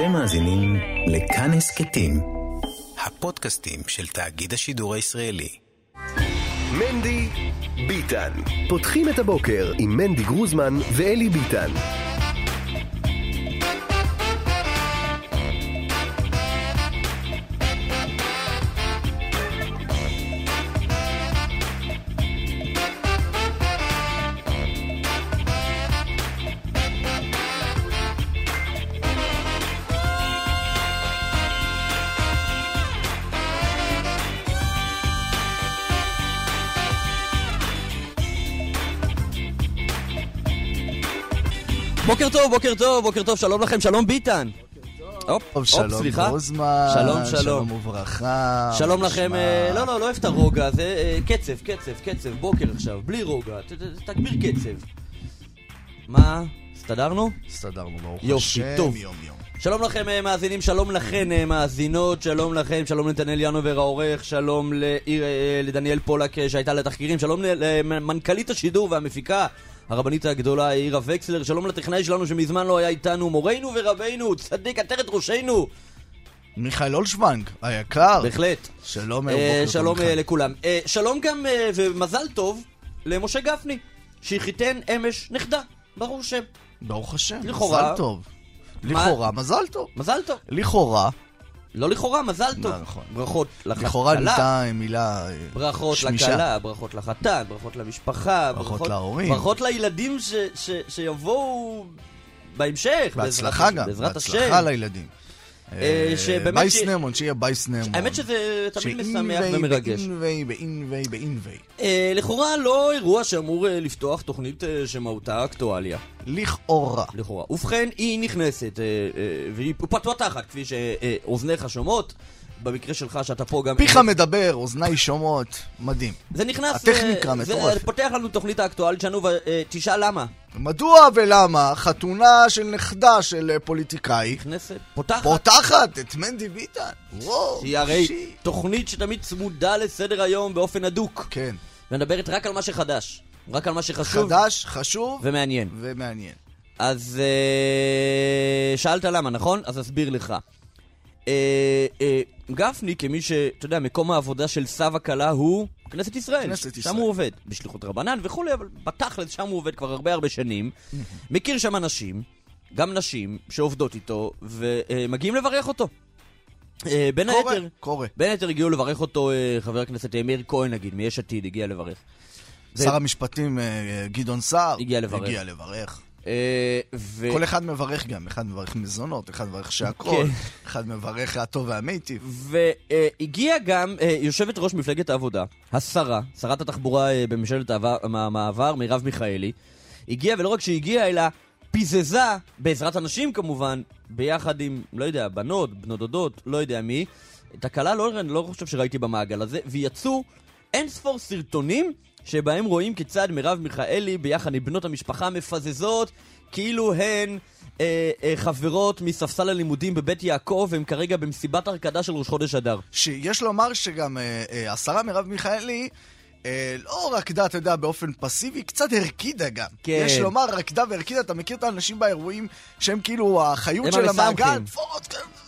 אתם מאזינים לכאן הסכתים, הפודקאסטים של תאגיד השידור הישראלי. מנדי ביטן. פותחים את הבוקר עם מנדי גרוזמן ואלי ביטן. טוב, בוקר טוב, בוקר טוב, שלום לכם, שלום ביטן. הופ, הופ, סליחה. גרוזמן, שלום, שלום. שלום וברכה. שלום לכם? אה, לא, לא, לא אוהב את הרוגע, זה אה, קצב, קצב, קצב, בוקר עכשיו, בלי רוגע, ת- ת- תגביר קצב. מה, הסתדרנו? הסתדרנו, ברוך יופי, השם, טוב. יום יום. שלום לכם אה, מאזינים, שלום לכן אה, מאזינות, שלום לכם, שלום לנתנאל ינובר העורך, שלום לעיר- אה, לדניאל פולק אה, שהייתה לתחקירים, שלום ל- למנכ"לית השידור והמפיקה, הרבנית הגדולה עירה וקסלר, שלום לטכנאי שלנו שמזמן לא היה איתנו, מורנו ורבנו, צדיק עטרת ראשנו, מיכאל אולשוונג, היקר. בהחלט. שלום, אה, טוב, שלום. אה, לכולם. אה, שלום גם אה, ומזל טוב למשה גפני, שחיתן אמש נכדה, ברור שם. ברוך השם, לכאורה- מזל טוב. לכאורה, מזל טוב. מזל טוב. לכאורה, לא לכאורה, מזל טוב. נכון. ברכות לחתלה. לכאורה נהייתה מילה אה, ברכות שמישה. לכלה, ברכות לחתן, ברכות למשפחה, ברכות להורים. ברכות לילדים ש, ש, שיבואו בהמשך. בהצלחה בעזרת, גם, בעזרת בהצלחה השם. לילדים. אה, אה, שבאמת בייס ש- נמון, שיהיה בייס נמון. האמת שזה תמיד משמח שאינווי ומרגש. באינווי, באינווי, באינווי. אה, לכאורה לא אירוע שאמור אה, לפתוח תוכנית שמהותה אקטואליה. לכאורה. לכאורה. ובכן, היא נכנסת, והיא פתוח כפי שאוזניך שומעות. במקרה שלך, שאתה פה גם... פיך מדבר, אוזניי שומעות, מדהים. זה נכנס... הטכניקה אה, מטורפת. זה פותח לנו תוכנית האקטואלית שלנו, ותשאל למה. מדוע ולמה חתונה של נכדה של אה, פוליטיקאי נכנסת, פותחת. פותחת את מנדי ביטן? וואו, שהיא הרי. תוכנית שתמיד צמודה לסדר היום באופן הדוק. כן. ומדברת רק על מה שחדש. רק על מה שחשוב חדש, חשוב ומעניין. ומעניין. אז אה, שאלת למה, נכון? אז אסביר לך. אה, אה, גפני, כמי ש... אתה יודע, מקום העבודה של סב הכלה הוא כנסת ישראל. כנסת שם ישראל. הוא עובד, בשליחות רבנן וכולי, אבל בתכלס שם הוא עובד כבר הרבה הרבה שנים. מכיר שם אנשים, גם נשים, שעובדות איתו, ומגיעים לברך אותו. אה, בין קורה, היתר, קורה. בין היתר הגיעו לברך אותו אה, חבר הכנסת אה, מאיר כהן, נגיד, מיש עתיד, הגיע לברך. זה- שר המשפטים אה, גדעון סער הגיע לברך. הגיע לברך. אה, ו... כל אחד מברך גם, אחד מברך מזונות, אחד מברך שהכל, כן. אחד מברך הטוב והמיטיב. והגיעה גם אה, יושבת ראש מפלגת העבודה, השרה, שרת התחבורה אה, בממשלת המעבר, מרב מיכאלי. הגיעה, ולא רק שהגיעה, אלא פיזזה, בעזרת הנשים כמובן, ביחד עם, לא יודע, בנות, בנות דודות, לא יודע מי. את הכלה לא, לא חושב שראיתי במעגל הזה, ויצאו אין ספור סרטונים שבהם רואים כיצד מרב מיכאלי ביחד עם בנות המשפחה מפזזות כאילו הן אה, אה, חברות מספסל הלימודים בבית יעקב והם כרגע במסיבת הרקדה של ראש חודש אדר. שיש לומר שגם אה, אה, השרה מרב מיכאלי, אה, לא רקדה, אתה יודע, באופן פסיבי, קצת הרקידה גם. כן. יש לומר, רקדה והרקידה, אתה מכיר את האנשים באירועים שהם כאילו החיות של. המעגל? כן,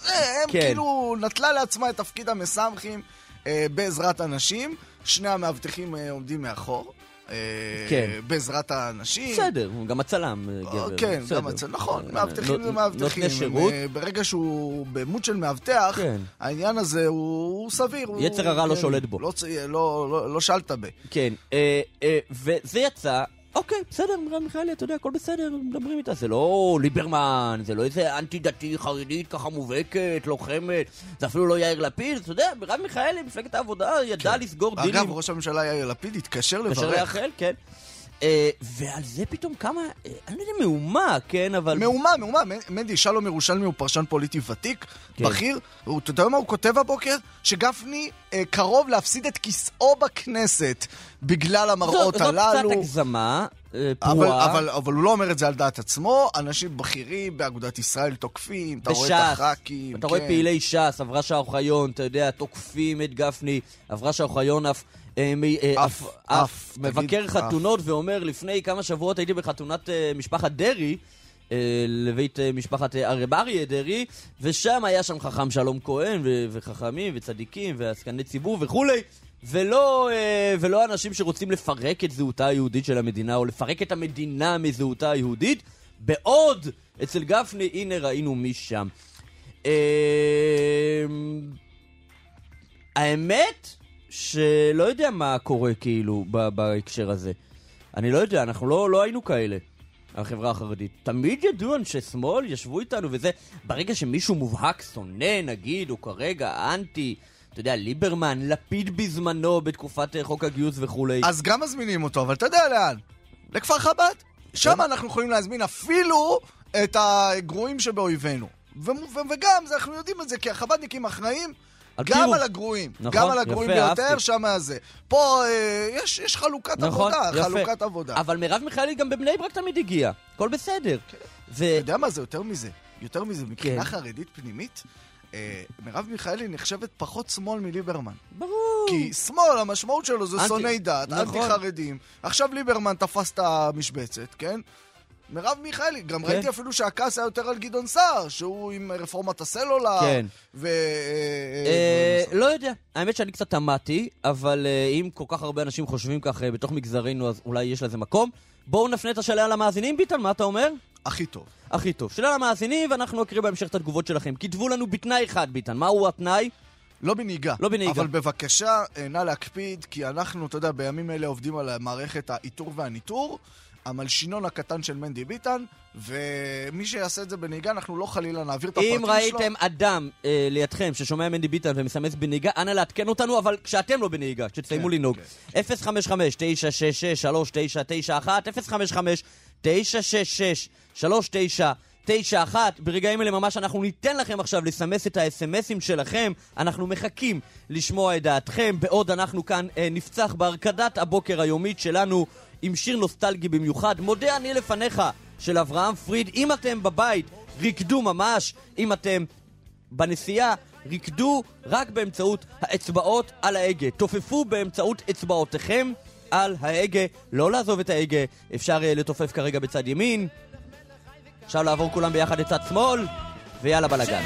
זה, הם כן. כאילו נטלה לעצמה את תפקיד המסמכים אה, בעזרת הנשים. שני המאבטחים אה, עומדים מאחור. אה, כן. בעזרת האנשים. בסדר, גם הצלם, אה, גבר. כן, בסדר. גם הצ... נכון, מאבטחים זה מאבטחים. נותני שירות. ברגע שהוא במות של מאבטח, כן. העניין הזה הוא סביר. יצר הרע לא כן, שולט בו. לא לא- לא- לא שאלת ב... כן, וזה יצא, אוקיי, בסדר, מרב מיכאלי, אתה יודע, הכל בסדר, מדברים איתה, זה לא ליברמן, זה לא איזה אנטי-דתי, חרדית, ככה מובהקת, לוחמת, זה אפילו לא יאיר לפיד, אתה יודע, מרב מיכאלי, מפלגת העבודה, ידעה לסגור דילים. כן. אגב, ראש הממשלה יאיר לפיד התקשר קשר לברך. לאחל, כן. אה, ועל זה פתאום כמה, אה, אני לא יודע מהומה, כן, אבל... מהומה, מהומה. מנדי, שלום ירושלמי הוא פרשן פוליטי ותיק, כן. בכיר. אתה יודע מה הוא כותב הבוקר? שגפני אה, קרוב להפסיד את כיסאו בכנסת בגלל המראות זאת, הללו. זאת קצת הגזמה, אה, אבל. אבל, אבל הוא לא אומר את זה על דעת עצמו, אנשים בכירים באגודת ישראל תוקפים, אתה רואה את בש"ס, הח"כים, אתה רואה כן. פעילי ש"ס, אברשה אוחיון, אתה יודע, תוקפים את גפני, אברשה אוחיון אף... אה, אה, אף, מבקר. חתונות ואומר, לפני כמה שבועות הייתי בחתונת אה, משפחת דרעי, לבית משפחת הרב אריה דרעי, ושם היה שם חכם שלום כהן, ו- וחכמים, וצדיקים, ועסקני ציבור וכולי, ולא, ולא אנשים שרוצים לפרק את זהותה היהודית של המדינה, או לפרק את המדינה מזהותה היהודית, בעוד אצל גפני, הנה ראינו מי שם. האמת שלא יודע מה קורה כאילו בהקשר הזה. אני לא יודע, אנחנו לא, לא היינו כאלה, החברה החרדית. תמיד ידעו אנשי שמאל, ישבו איתנו וזה. ברגע שמישהו מובהק שונא, נגיד, או כרגע אנטי, אתה יודע, ליברמן, לפיד בזמנו בתקופת אה, חוק הגיוס וכולי. אז גם מזמינים אותו, אבל אתה יודע לאן? לכפר חב"ד. שם אנחנו יכולים להזמין אפילו את הגרועים שבאויבינו. ו- ו- וגם, זה, אנחנו יודעים את זה, כי החב"דניקים אחראים על גם קירוב. על הגרועים. נכון, גם על הגרועים יפה, ביותר, אהבתי. שם זה. פה אה, יש, יש חלוקת נכון, עבודה, יפה. חלוקת עבודה. אבל מרב מיכאלי גם בבני ברק תמיד הגיעה, הכל בסדר. ו... אתה יודע מה זה יותר מזה? יותר מזה, מבחינה כן. חרדית פנימית, אה, מרב מיכאלי נחשבת פחות שמאל מליברמן. ברור. כי שמאל, המשמעות שלו זה אנטי- שונאי דת, נכון. אנטי חרדים. עכשיו ליברמן תפס את המשבצת, כן? מרב מיכאלי, גם כן. ראיתי אפילו שהכעס היה יותר על גדעון סער, שהוא עם רפורמת הסלולר. כן. ו... אה, אה, לא יודע, האמת שאני קצת תמהתי, אבל אה, אם כל כך הרבה אנשים חושבים כך אה, בתוך מגזרנו, אז אולי יש לזה מקום. בואו נפנה את השאלה למאזינים, ביטן, מה אתה אומר? הכי טוב. הכי טוב. שאלה למאזינים, ואנחנו נקריא בהמשך את התגובות שלכם. כתבו לנו בתנאי אחד, ביטן. מהו התנאי? לא בנהיגה. לא בנהיגה. אבל בבקשה, אה, נא להקפיד, כי אנחנו, אתה יודע, בימים אלה עובדים על מערכת האיתור והניטור, המלשינון הקטן של מנדי ביטן, ומי שיעשה את זה בנהיגה, אנחנו לא חלילה נעביר את הפרטים אם שלו. ראיתם אדם אה, לידכם ששומע מנדי ביטן ומסמס בנהיגה, אנא לעדכן אותנו, אבל כשאתם לא בנהיגה, כשתסיימו כן, לנהוג. 055-966-3991, 055-966-3991. ברגעים אלה ממש אנחנו ניתן לכם עכשיו לסמס את האס.אם.אסים שלכם. אנחנו מחכים לשמוע את דעתכם, בעוד אנחנו כאן אה, נפצח בהרקדת הבוקר היומית שלנו עם שיר נוסטלגי במיוחד. מודה אני לפניך של אברהם פריד. אם אתם בבית, ריקדו ממש. אם אתם בנסיעה, ריקדו רק באמצעות האצבעות על ההגה. תופפו באמצעות אצבעותיכם על ההגה. לא לעזוב את ההגה, אפשר uh, לתופף כרגע בצד ימין. עכשיו לעבור כולם ביחד לצד שמאל, ויאללה בלאגן.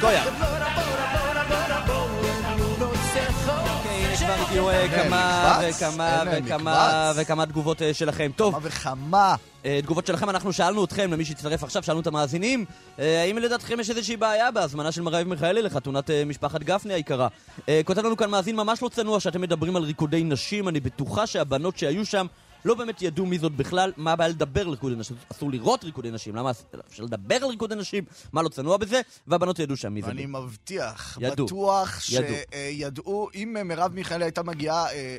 גויה. אה, כמה מקבץ? וכמה וכמה. וכמה תגובות אה, שלכם. טוב, מה וכמה. אה, תגובות שלכם, אנחנו שאלנו אתכם, למי שהצטרף עכשיו, שאלנו את המאזינים, האם לדעתכם יש איזושהי בעיה בהזמנה של מרייב מיכאלי לחתונת משפחת גפני היקרה? כותב לנו כאן מאזין ממש לא צנוע שאתם מדברים על ריקודי נשים, אני בטוחה שהבנות שהיו שם לא באמת ידעו מי זאת בכלל, מה הבעיה לדבר על ריקודי נשים? אסור לראות ריקודי נשים, למה אפשר לדבר על ריקודי נשים? מה לא צנוע בזה? והבנות ידעו שם מי זה. אני מבטיח, ידעו. בטוח ידעו. שידעו, אם מרב מיכאלי הייתה מגיעה אה, אה, אה,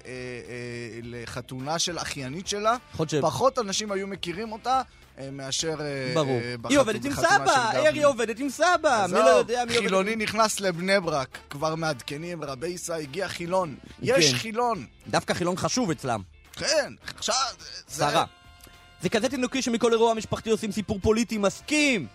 לחתונה של אחיינית שלה, פחות אנשים היו מכירים אותה אה, מאשר אה, ברור. אה, בחתונה- היא עובדת עם סבא. היא עובדת עם סבא? מי לא יודע מי עובדת... חילוני נכנס לבני ברק, כבר מעדכנים, רבי ישראל, הגיע חילון. יש כן. חילון. דווקא חילון חשוב אצלם. כן, עכשיו... זה- שרה. זה כזה תינוקי שמכל אירוע משפחתי עושים סיפור פוליטי, מסכים!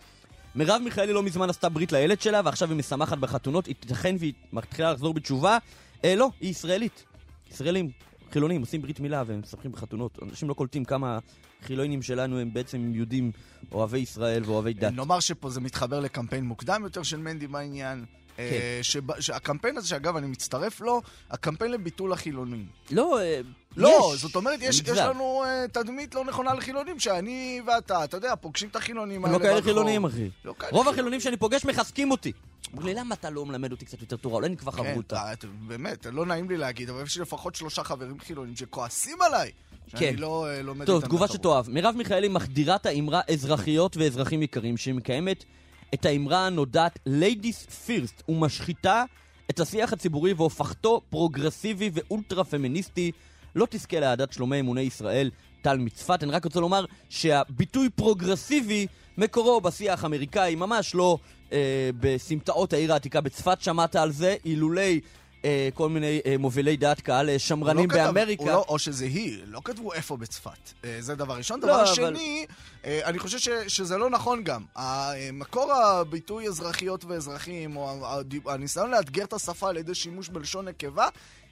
מרב מיכאלי לא מזמן עשתה ברית לילד שלה, ועכשיו היא משמחת בחתונות, ייתכן והיא מתחילה לחזור בתשובה. אה, לא, היא ישראלית. ישראלים, חילונים, עושים ברית מילה והם משחקים בחתונות. אנשים לא קולטים כמה חילונים שלנו הם בעצם יהודים אוהבי ישראל ואוהבי דת. נאמר שפה זה מתחבר לקמפיין מוקדם יותר של מנדי בעניין. אה, שבא- שהקמפיין הזה, שאגב, אני מצטרף לו, הקמפיין לביטול החילונים. לא, אה, לא, יש. זאת אומרת, יש, יש. לנו uh, תדמית לא נכונה לחילונים, שאני ואתה, אתה יודע, פוגשים את החילונים הם האלה לא כאלה. חילונים, אחי. לא רוב חילונים. החילונים שאני פוגש מחזקים אותי. אומרים לי, למה אתה לא מלמד אותי קצת יותר תורה? אולי נקבע כן, חברותה. אתה- אתה- באמת, לא נעים לי להגיד, אבל יש לי לפחות שלושה חברים חילונים שכועסים עליי, שאני כן. לא אה, לומד טוב, תגובה. שתאהב. מרב מיכאלי מחדירה את האמרה אזרחיות ואזרחים יקרים, שהיא מקיימת את האמרה הנודעת Ladies First, ומשחיתה את השיח הציבורי והופכתו פרוגרסיבי ואולטרה פמיניסטי. לא תזכה לאהדת שלומי אמוני ישראל, טל מצפת. אני רק רוצה לומר שהביטוי פרוגרסיבי מקורו בשיח האמריקאי, ממש לא אה, בסמטאות העיר העתיקה בצפת שמעת על זה, אילולי אה, כל מיני אה, מובילי דעת קהל אה, שמרנים לא כתב- באמריקה. לא, או שזה היא, לא כתבו איפה בצפת. אה, זה דבר ראשון. לא, דבר אבל- שני, אני חושב ש, שזה לא נכון גם. מקור הביטוי אזרחיות ואזרחים, או הניסיון לאתגר את השפה על ידי שימוש בלשון נקבה,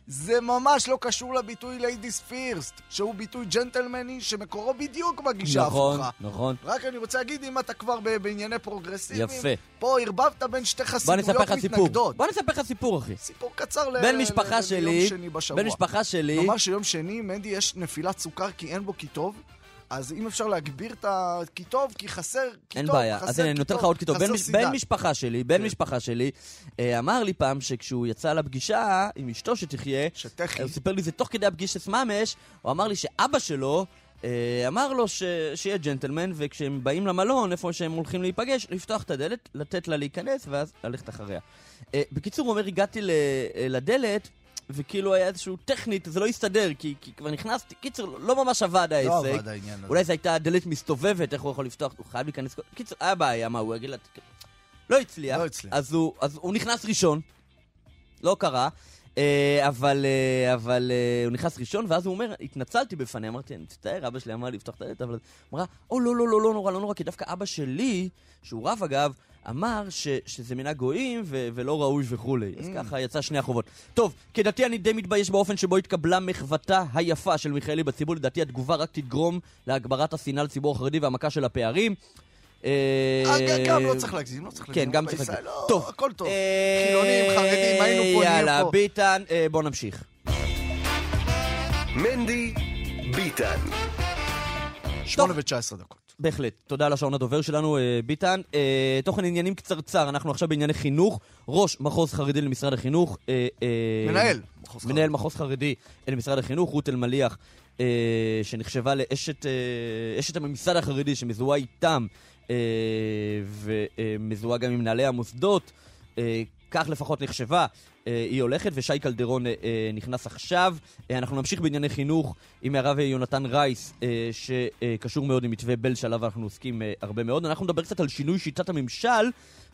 זה ממש לא קשור לביטוי ladies first, שהוא ביטוי ג'נטלמני שמקורו בדיוק בגישה נכון, ההפוכה. נכון. רק אני רוצה להגיד, אם אתה כבר בענייני פרוגרסיביים, יפה. פה ערבבת בין שתי בוא חסידויות. מתנגדות. בוא אני אספר לך סיפור, אחי. סיפור קצר ל- בן ל- משפחה שלי. בן משפחה שלי, נאמר שיום שני, מנדי, יש נפילת סוכר כי אין בו קיטוב, אז אם אפשר להגביר את הקיטוב, כי חסר קיטוב, אין בעיה. אז הנה, אני נותן לך עוד קיטוב. בן. בן משפחה שלי, בן כן. משפחה שלי, אה, אמר לי פעם שכשהוא יצא לפגישה עם אשתו שתחיה, שטחי. הוא סיפר לי זה תוך כדי הפגישת ממש, הוא אמר לי שאבא שלו אה, אמר לו ש... שיהיה ג'נטלמן, וכשהם באים למלון, איפה שהם הולכים להיפגש, לפתוח את הדלת, לתת לה להיכנס, ואז ללכת אחריה. אה, בקיצור, הוא אומר, הגעתי ל... לדלת, וכאילו היה איזשהו טכנית, זה לא הסתדר, כי, כי כבר נכנסתי, קיצור, לא ממש עבד העסק. לא עבד העניין הזה. אולי זו הייתה דלת מסתובבת, איך הוא יכול לפתוח, הוא חייב להיכנס... קיצור, היה בעיה, מה, הוא יגיד לה... לא הצליח. לא הצליח. אז הוא, אז הוא נכנס ראשון, לא קרה, אבל, אה, אבל אה, הוא נכנס ראשון, ואז הוא אומר, התנצלתי בפניה, אמרתי, אני מצטער, אבא שלי אמר לי לפתוח את הדלת, אבל... אמרה, או לא, לא, לא, לא נורא, לא נורא, כי דווקא אבא שלי, שהוא רב אגב, אמר ש, שזה מנהג גויים ו- ולא ראוי וכולי. אז ככה יצא שני החובות. טוב, כדעתי אני די מתבייש באופן שבו התקבלה מחוותה היפה של מיכאלי בציבור. לדעתי התגובה רק תגרום להגברת השנאה לציבור החרדי והמכה של הפערים. אה, גם לא צריך להגזים, לא צריך להגזים. כן, גם צריך להגזים. לא, טוב. הכל טוב. אה, חילונים, חרדים, היינו פה, נהיה יאללה, פה. ביטן, אה, בוא נמשיך. מנדי ביטן. שמונה ותשע עשרה דקות. בהחלט. תודה לשעון הדובר שלנו, אה, ביטן. אה, תוכן עניינים קצרצר, אנחנו עכשיו בענייני חינוך. ראש מחוז חרדי למשרד החינוך. אה, אה, מנהל. מחוז מנהל מחוז חרדי למשרד החינוך, רות אלמליח, אה, שנחשבה לאשת אה, אשת הממסד החרדי שמזוהה איתם ומזוהה גם עם מנהלי המוסדות. אה, כך לפחות נחשבה. אה, היא הולכת, ושי קלדרון אה, אה, נכנס עכשיו. אה, אנחנו נמשיך בענייני חינוך עם הרב יונתן רייס, אה, שקשור מאוד עם מתווה בל, שעליו אנחנו עוסקים אה, הרבה מאוד. אנחנו נדבר קצת על שינוי שיטת הממשל.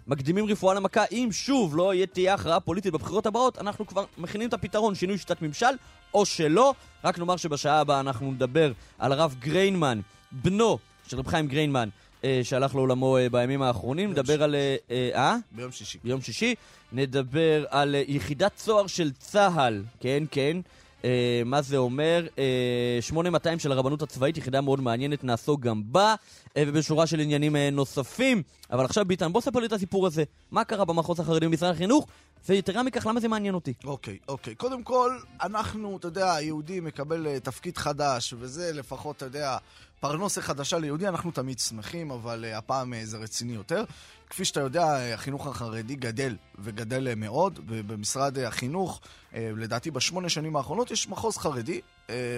מקדימים רפואה למכה, אם שוב לא תהיה הכרעה פוליטית בבחירות הבאות, אנחנו כבר מכינים את הפתרון, שינוי שיטת ממשל, או שלא. רק נאמר שבשעה הבאה אנחנו נדבר על הרב גריינמן, בנו של רב חיים גריינמן, אה, שהלך לעולמו אה, בימים האחרונים. נדבר על... אה, אה? אה? ביום שישי. ביום שישי. נדבר על אה, יחידת צוהר של צה"ל, כן, כן. אה, מה זה אומר? אה, 8200 של הרבנות הצבאית, יחידה מאוד מעניינת, נעסוק גם בה, אה, ובשורה של עניינים אה, נוספים. אבל עכשיו, ביטן, בוא ספר לי את הסיפור הזה. מה קרה במחוז החרדי במשרד החינוך? ויתרה מכך, למה זה מעניין אותי? אוקיי, אוקיי. קודם כל, אנחנו, אתה יודע, היהודי מקבל אה, תפקיד חדש, וזה לפחות, אתה יודע, פרנסה חדשה ליהודי, אנחנו תמיד שמחים, אבל uh, הפעם uh, זה רציני יותר. כפי שאתה יודע, uh, החינוך החרדי גדל, וגדל מאוד, ובמשרד החינוך, לדעתי בשמונה שנים האחרונות, יש מחוז חרדי,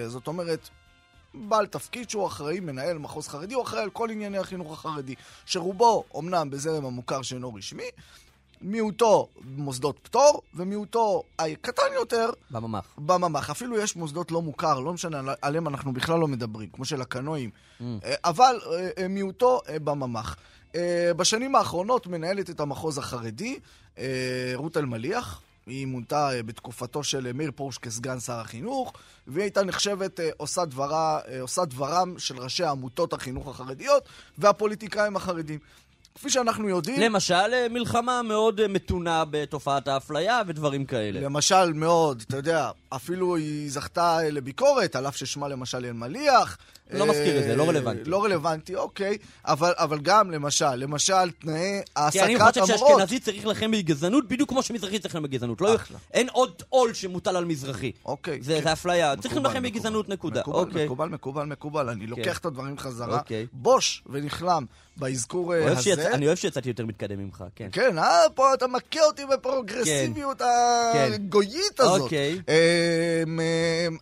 זאת אומרת... בעל תפקיד שהוא אחראי, מנהל מחוז חרדי, הוא אחראי על כל ענייני החינוך החרדי, שרובו אמנם בזרם המוכר שאינו רשמי, מיעוטו מוסדות פטור, ומיעוטו הקטן יותר בממ"ח. בממ"ח. אפילו יש מוסדות לא מוכר, לא משנה, על- עליהם אנחנו בכלל לא מדברים, כמו של הקנואים, Mm. אה, אבל אה, אה, מיעוטו בממ"ח. בשנים האחרונות מנהלת את המחוז החרדי רות אלמליח. היא מונתה בתקופתו של מאיר פרוש כסגן שר החינוך, והיא הייתה נחשבת עושה, דברה, עושה דברם של ראשי עמותות החינוך החרדיות והפוליטיקאים החרדים. כפי שאנחנו יודעים... למשל, אה, מלחמה מאוד אה, מתונה בתופעת האפליה ודברים כאלה. למשל מאוד, אתה יודע, אפילו היא זכתה אה, לביקורת, על אף ששמה למשל אלמליח. לא מזכיר את זה, לא רלוונטי. לא רלוונטי, אוקיי. אבל, אבל גם, למשל, למשל, תנאי כי אני העסקת חושב המורות. שאשכנזי צריך להילחם בגזענות בדיוק כמו שמזרחי צריך להילחם בגזענות. לא. אין עוד עול שמוטל על מזרחי. אוקיי. זה כן. זה אפליה. צריך מקובל. בגזענות, נקודה. מקובל, אוקיי. מקובל, מקובל, מקובל. אני לוקח את הדברים חזרה. אוקיי. בוש ונכלם באזכור אה, הזה. אני אוהב שיצאתי יותר מתקדם ממך, כן. כן, אה, פה אתה מכה אותי בפרוגרסיביות הגויית הזאת. אוקיי. אה, מ-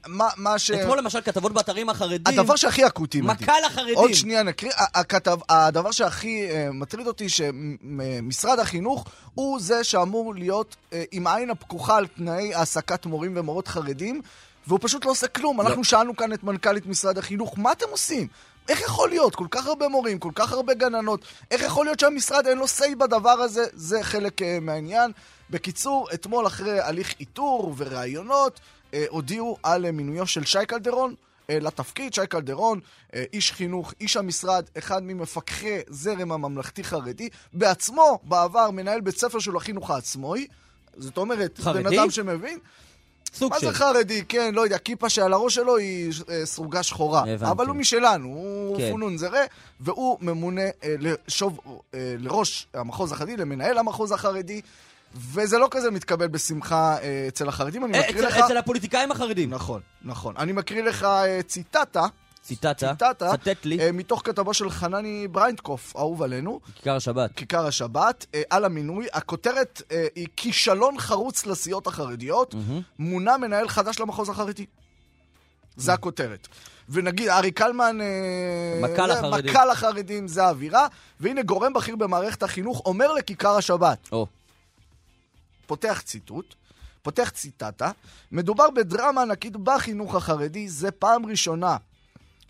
מה- מה ש... אתמול למשל כתבות באתרים החרדים, הדבר שהכי אקוטי. מכה לחרדים. עוד שנייה נקריא. הכתב, הדבר שהכי אה, מטריד אותי, שמשרד החינוך הוא זה שאמור להיות אה, עם העין הפקוחה על תנאי העסקת מורים ומורות חרדים, והוא פשוט לא עושה כלום. אנחנו שאלנו כאן את מנכ"לית משרד החינוך, מה אתם עושים? איך יכול להיות? כל כך הרבה מורים, כל כך הרבה גננות, איך יכול להיות שהמשרד אין לו say בדבר הזה? זה חלק אה, מהעניין. בקיצור, אתמול אחרי הליך איתור וראיונות, אה, הודיעו על אה, מינויו של שי קלדרון, לתפקיד, שי קלדרון, איש חינוך, איש המשרד, אחד ממפקחי זרם הממלכתי-חרדי, בעצמו בעבר מנהל בית ספר של החינוך העצמאי, זאת אומרת, חרדי? בן אדם שמבין. סוג מה של. זה חרדי? כן, לא יודע, כיפה שעל הראש שלו היא אה, סרוגה שחורה. הבנתי. אבל הוא משלנו, הוא כן. פונון זרה, והוא ממונה אה, לשוב, אה, לראש המחוז החרדי, למנהל המחוז החרדי, וזה לא כזה מתקבל בשמחה אה, אצל החרדים. אני אה, מקריא אצל- לך... אצל הפוליטיקאים החרדים. נכון, נכון. אני מקריא לך אה, ציטטה, ציטטה, ציטטה, צטט לי, אה, מתוך כתבו של חנני בריינדקוף, אהוב עלינו, כיכר השבת. כיכר השבת, אה, על המינוי. הכותרת אה, היא כישלון חרוץ לסיעות החרדיות, מונה מנהל חדש למחוז החרדי. זה הכותרת. ונגיד, ארי קלמן... מכה לחרדים. מכה לחרדים, זה האווירה. והנה גורם בכיר במערכת החינוך אומר לכיכר השבת, או, פותח ציטוט, פותח ציטטה, מדובר בדרמה ענקית בחינוך החרדי, זה פעם ראשונה.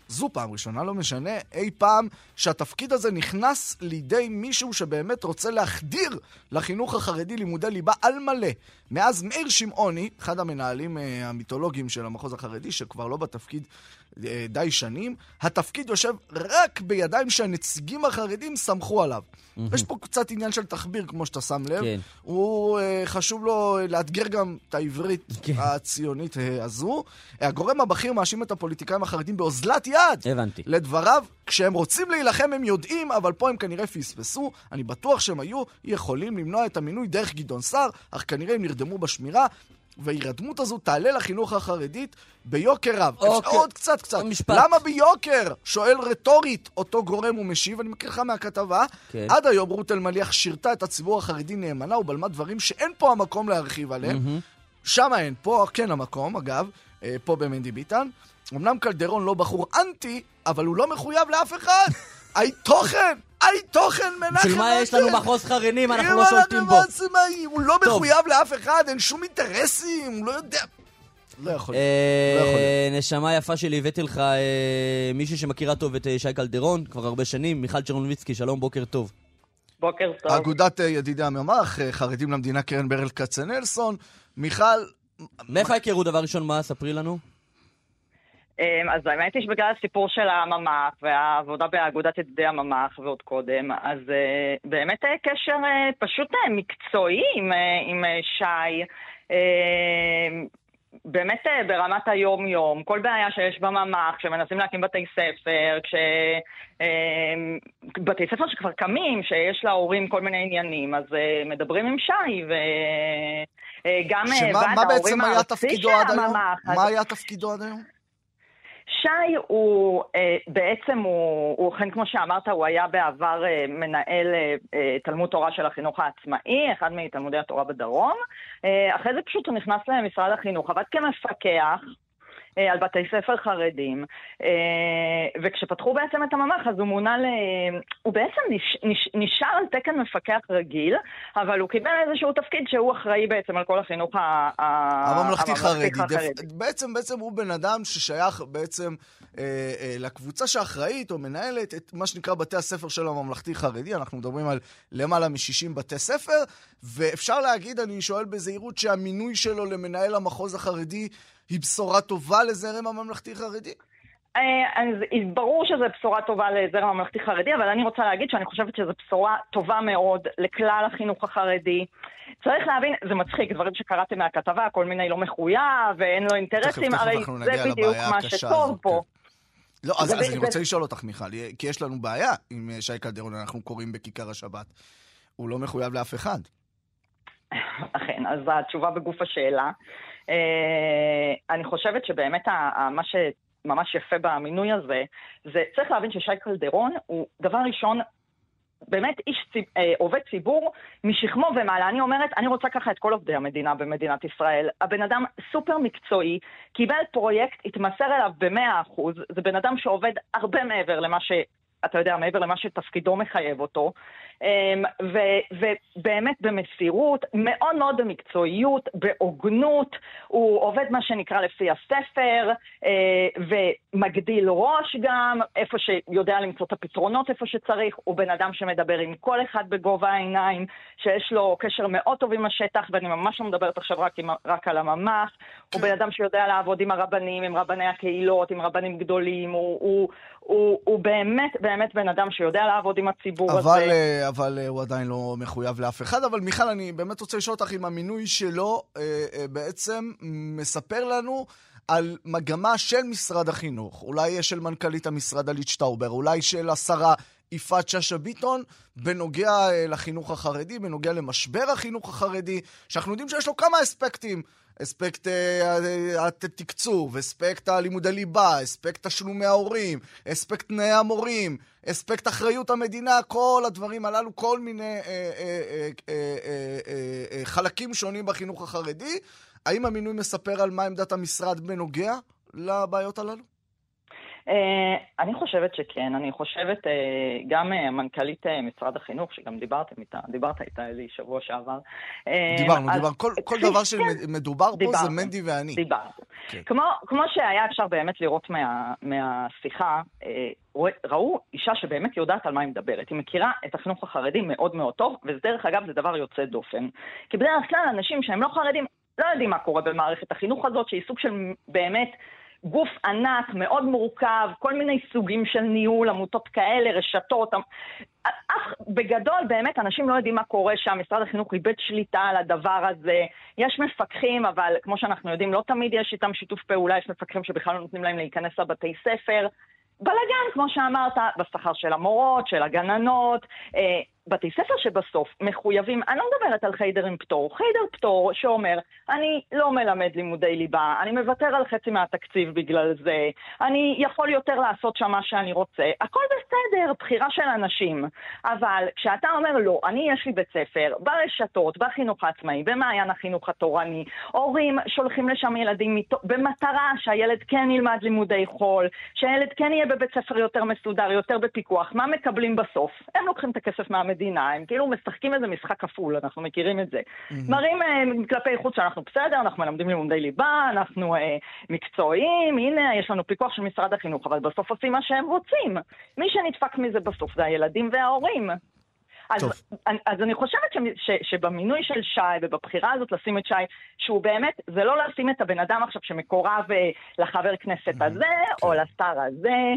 זו פעם ראשונה, לא משנה, אי פעם שהתפקיד הזה נכנס לידי מישהו שבאמת רוצה להחדיר לחינוך החרדי לימודי ליבה על מלא. מאז מאיר שמעוני, אחד המנהלים אה, המיתולוגיים של המחוז החרדי, שכבר לא בתפקיד די שנים, התפקיד יושב רק בידיים שהנציגים החרדים סמכו עליו. יש פה קצת עניין של תחביר, כמו שאתה שם לב. כן. הוא, אה, חשוב לו לאתגר גם את העברית כן. הציונית אה, הזו. הגורם הבכיר מאשים את הפוליטיקאים החרדים באוזלת יד. הבנתי. לדבריו, כשהם רוצים להילחם הם יודעים, אבל פה הם כנראה פספסו. אני בטוח שהם היו יכולים למנוע את המינוי דרך גדעון סער, אך כנראה הם נרדמו בשמירה. וההירדמות הזו תעלה לחינוך החרדית ביוקר רב. אוקיי. עוד קצת קצת. משפט. למה ביוקר? שואל רטורית אותו גורם ומשיב, אני מקריא לך מהכתבה. כן. עד היום רות אלמליח שירתה את הציבור החרדי נאמנה ובלמה דברים שאין פה המקום להרחיב עליהם. שם אין, פה כן המקום, אגב, אה, פה במנדי ביטן. אמנם קלדרון לא בחור אנטי, אבל הוא לא מחויב לאף אחד. היי תוכן! היי תוכן, מנחם בשביל מה יש לנו. מחוז חרנים, אנחנו לא שולטים בו. הוא לא. מחויב לאף אחד, אין שום אינטרסים, הוא לא יודע. לא יכול להיות. אה, לא יכול להיות. נשמה יפה שלי, הבאתי לך אה, מישהי שמכירה טוב את אה, שי קלדרון, כבר הרבה שנים, מיכל צ'רנוביצקי, שלום, בוקר טוב. בוקר טוב. אגודת ידידי הממ"ח, חרדים למדינה, קרן ברל כצנלסון. מיכל, מאיפה ההיכרות דבר ראשון, מה? ספרי לנו. אמ, אז האמת היא שבגלל הסיפור של הממ"ח והעבודה באגודת ידידי הממ"ח ועוד קודם, אז אה, באמת אה, קשר אה, פשוט מקצועי עם, עם שי. אה, באמת ברמת היום-יום, כל בעיה שיש בממ"ח, כשמנסים להקים בתי ספר, כש... אה, בתי ספר שכבר קמים, שיש להורים כל מיני עניינים, אז מדברים עם שי, וגם ועד ההורים הארצי של? הממ"ח, מה היה תפקידו עד היום? שי הוא אה, בעצם, הוא, אכן כמו שאמרת, הוא היה בעבר אה, מנהל אה, תלמוד תורה של החינוך העצמאי, אחד מתלמודי התורה בדרום. אחרי זה פשוט הוא נכנס למשרד החינוך, עבד כמפקח. אה, על בתי ספר חרדים, אה, וכשפתחו בעצם את הממ"ח אז הוא מונה ל... הוא בעצם נש... נש... נשאר על תקן מפקח רגיל, אבל הוא קיבל איזשהו תפקיד שהוא אחראי בעצם על כל החינוך ה... ה- הממלכתי חרדי. החרדי. דף- בעצם, בעצם הוא בן אדם ששייך בעצם אה, אה, לקבוצה שאחראית או מנהלת את מה שנקרא בתי הספר של הממלכתי חרדי. אנחנו מדברים על למעלה מ-60 בתי ספר, ואפשר להגיד, אני שואל בזהירות, שהמינוי שלו למנהל המחוז החרדי היא בשורה טובה לזרם הממלכתי חרדי? אה, אז ברור שזו בשורה טובה לזרם הממלכתי-חרדי, אבל אני רוצה להגיד שאני חושבת שזו בשורה טובה מאוד לכלל החינוך החרדי. צריך להבין, זה מצחיק, דברים שקראתם מהכתבה, כל מיני לא מחויב, ואין לו אינטרסים, תכף הרי זה בדיוק מה שטוב פה. לא, אז, זה אז אני רוצה לשאול אותך, מיכל, כי יש לנו בעיה עם אה, שי קלדרון, אנחנו קוראים בכיכר השבת. הוא לא מחויב לאף אחד. אכן, אז התשובה בגוף השאלה. אה, אני חושבת שבאמת ה- ה- מה שממש יפה במינוי הזה, זה צריך להבין ששי קלדרון הוא דבר ראשון באמת איש ציב, אה, עובד ציבור משכמו ומעלה. אני אומרת, אני רוצה ככה את כל עובדי המדינה במדינת ישראל. הבן אדם סופר מקצועי, קיבל פרויקט, התמסר אליו במאה אחוז, זה בן אדם שעובד הרבה מעבר למה ש... אתה יודע, מעבר למה שתפקידו מחייב אותו, אמ, ו- ובאמת במסירות, מאוד מאוד במקצועיות, בהוגנות, הוא עובד מה שנקרא לפי הספר, אה, ומגדיל ראש גם, איפה שיודע למצוא את הפתרונות איפה שצריך, הוא בן אדם שמדבר עם כל אחד בגובה העיניים, שיש לו קשר מאוד טוב עם השטח, ואני ממש לא מדברת עכשיו רק, עם, רק על הממ"ח, הוא בן אדם שיודע לעבוד עם הרבנים, עם רבני הקהילות, עם רבנים גדולים, הוא, הוא, הוא, הוא באמת, באמת בן אדם שיודע לעבוד עם הציבור אבל, הזה. אה, אבל אה, הוא עדיין לא מחויב לאף אחד. אבל מיכל, אני באמת רוצה לשאול אותך אם המינוי שלו אה, בעצם מספר לנו על מגמה של משרד החינוך. אולי של מנכ"לית המשרד אלית שטאובר, אולי של השרה יפעת שאשא ביטון, בנוגע לחינוך החרדי, בנוגע למשבר החינוך החרדי, שאנחנו יודעים שיש לו כמה אספקטים. אספקט אה, התקצוב, אספקט הלימודי ליבה, אספקט תשלומי ההורים, אספקט תנאי המורים, אספקט אחריות המדינה, כל הדברים הללו, כל מיני אה, אה, חלקים שונים בחינוך החרדי. האם המינוי מספר על מה עמדת המשרד בנוגע לבעיות הללו? אה, אני חושבת שכן, אני חושבת, אה, גם אה, מנכ"לית משרד החינוך, שגם דיברתם איתה, דיברת איתה איזה שבוע שעבר. דיברנו, אז, דיברנו. כל, כל דבר שמדובר פה דיברנו, זה מנדי ואני. דיברנו. כן. כמו, כמו שהיה אפשר באמת לראות מה, מהשיחה, ראו אישה שבאמת יודעת על מה היא מדברת. היא מכירה את החינוך החרדי מאוד מאוד טוב, ודרך אגב זה דבר יוצא דופן. כי בדרך כלל אנשים שהם לא חרדים, לא יודעים מה קורה במערכת החינוך הזאת, שהיא סוג של באמת... גוף ענק, מאוד מורכב, כל מיני סוגים של ניהול, עמותות כאלה, רשתות. אף, בגדול, באמת, אנשים לא יודעים מה קורה שם, משרד החינוך איבד שליטה על הדבר הזה. יש מפקחים, אבל כמו שאנחנו יודעים, לא תמיד יש איתם שיתוף פעולה, יש מפקחים שבכלל לא נותנים להם להיכנס לבתי ספר. בלאגן, כמו שאמרת, בשכר של המורות, של הגננות. בתי ספר שבסוף מחויבים, אני לא מדברת על חיידר עם פטור, חיידר פטור שאומר, אני לא מלמד לימודי ליבה, אני מוותר על חצי מהתקציב בגלל זה, אני יכול יותר לעשות שם מה שאני רוצה, הכל בסדר, בחירה של אנשים. אבל כשאתה אומר לא, אני יש לי בית ספר, ברשתות, בחינוך העצמאי, במעיין החינוך התורני, הורים שולחים לשם ילדים מת... במטרה שהילד כן ילמד לימודי חול, שהילד כן יהיה בבית ספר יותר מסודר, יותר בפיקוח, מה מקבלים בסוף? הם לוקחים את הכסף מהמדינה. המדינה, הם כאילו משחקים איזה משחק כפול, אנחנו מכירים את זה. Mm-hmm. מראים uh, כלפי חוץ שאנחנו בסדר, אנחנו מלמדים לימודי ליבה, אנחנו uh, מקצועיים, הנה, יש לנו פיקוח של משרד החינוך, אבל בסוף עושים מה שהם רוצים. מי שנדפק מזה בסוף זה הילדים וההורים. אז, אני, אז אני חושבת ש, ש, שבמינוי של שי ובבחירה הזאת לשים את שי, שהוא באמת, זה לא לשים את הבן אדם עכשיו שמקורב אה, לחבר כנסת הזה, כן. או לשר הזה,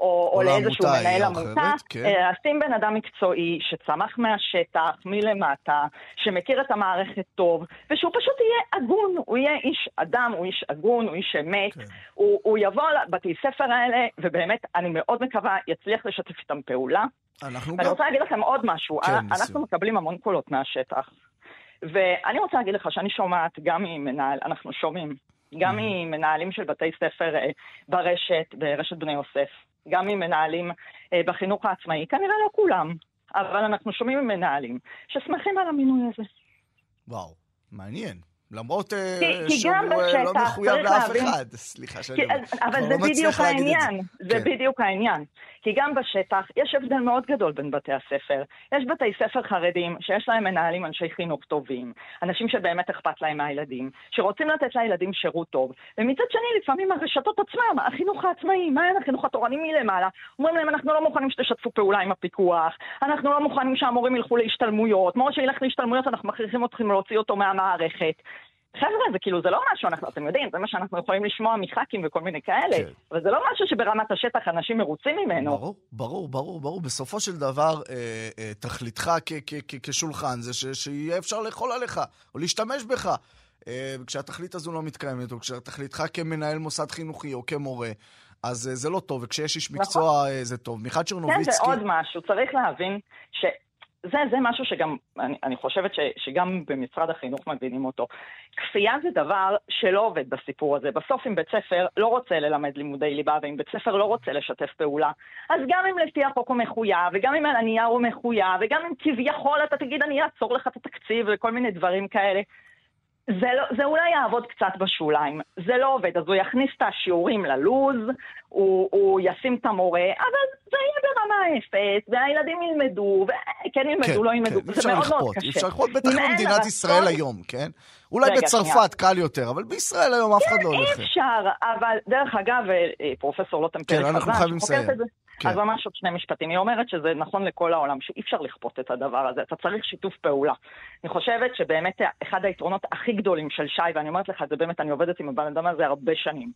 או, או לאיזשהו מנהל עמותה, כן. אה, לשים בן אדם מקצועי שצמח מהשטח, מלמטה, שמכיר את המערכת טוב, ושהוא פשוט יהיה הגון, הוא יהיה איש אדם, הוא איש הגון, הוא איש אמת, כן. הוא, הוא יבוא לבתי ספר האלה, ובאמת, אני מאוד מקווה, יצליח לשתף איתם פעולה. אנחנו גם... ואני רוצה להגיד לכם עוד משהו, כן, אנחנו ניסיון. מקבלים המון קולות מהשטח. ואני רוצה להגיד לך שאני שומעת גם ממנהל, אנחנו שומעים, גם ממנהלים של בתי ספר אה, ברשת, ברשת בני יוסף, גם ממנהלים אה, בחינוך העצמאי, כנראה לא כולם, אבל אנחנו שומעים ממנהלים ששמחים על המינוי הזה. וואו, מעניין. למרות אה, שהוא אה, לא מחויב לאף אחד. סליחה שאני אומר. אבל זה לא בדיוק העניין. זה כן. בדיוק העניין. כי גם בשטח יש הבדל מאוד גדול בין בתי הספר. יש בתי ספר חרדים שיש להם מנהלים אנשי חינוך טובים, אנשים שבאמת אכפת להם מהילדים, שרוצים לתת לילדים שירות טוב, ומצד שני לפעמים הרשתות עצמם, החינוך העצמאי, מה אין החינוך התורני מלמעלה, אומרים להם אנחנו לא מוכנים שתשתפו פעולה עם הפיקוח, אנחנו לא מוכנים שהמורים ילכו להשתלמויות, מורה שילך להשתלמויות אנחנו מכריחים אתכם להוציא אותו מהמערכת. חבר'ה, זה כאילו, זה לא משהו, אנחנו, אתם יודעים, זה מה שאנחנו יכולים לשמוע מח"כים וכל מיני כאלה, כן. אבל זה לא משהו שברמת השטח אנשים מרוצים ממנו. ברור, ברור, ברור, ברור. בסופו של דבר, אה, אה, תכליתך כשולחן זה ש, שיהיה אפשר לאכול עליך, או להשתמש בך. אה, כשהתכלית הזו לא מתקיימת, או כשתכליתך כמנהל מוסד חינוכי או כמורה, אז אה, זה לא טוב, וכשיש איש נכון. מקצוע נכון. זה טוב. מיכל צ'רנוביצקי... כן, זה עוד משהו. צריך להבין ש... זה, זה משהו שגם, אני, אני חושבת ש, שגם במשרד החינוך מבינים אותו. כפייה זה דבר שלא עובד בסיפור הזה. בסוף אם בית ספר לא רוצה ללמד לימודי ליבה, ואם בית ספר לא רוצה לשתף פעולה, אז גם אם לפי החוק הוא מחויב, וגם אם על הנייר הוא מחויב, וגם אם כביכול אתה תגיד אני אעצור לך את התקציב וכל מיני דברים כאלה, זה, לא, זה אולי יעבוד קצת בשוליים, זה לא עובד, אז הוא יכניס את השיעורים ללוז, הוא, הוא ישים את המורה, אבל זה יהיה ברמה אפס, והילדים ילמדו, וכן ילמדו, כן, לא ילמדו, כן, זה מאוד לכפות, מאוד קשה. אי אפשר לכפות, בטח במדינת ישראל היום, כן? אולי בצרפת קל יותר, אבל בישראל היום אף אחד לא הולך. אי אפשר, אבל דרך אגב, אה, פרופסור לוטם פרק כן, אנחנו חייבים לסיים. כן. אז ממש עוד שני משפטים. היא אומרת שזה נכון לכל העולם, שאי אפשר לכפות את הדבר הזה, אתה צריך שיתוף פעולה. אני חושבת שבאמת אחד היתרונות הכי גדולים של שי, ואני אומרת לך, זה באמת, אני עובדת עם הבן אדם הזה הרבה שנים.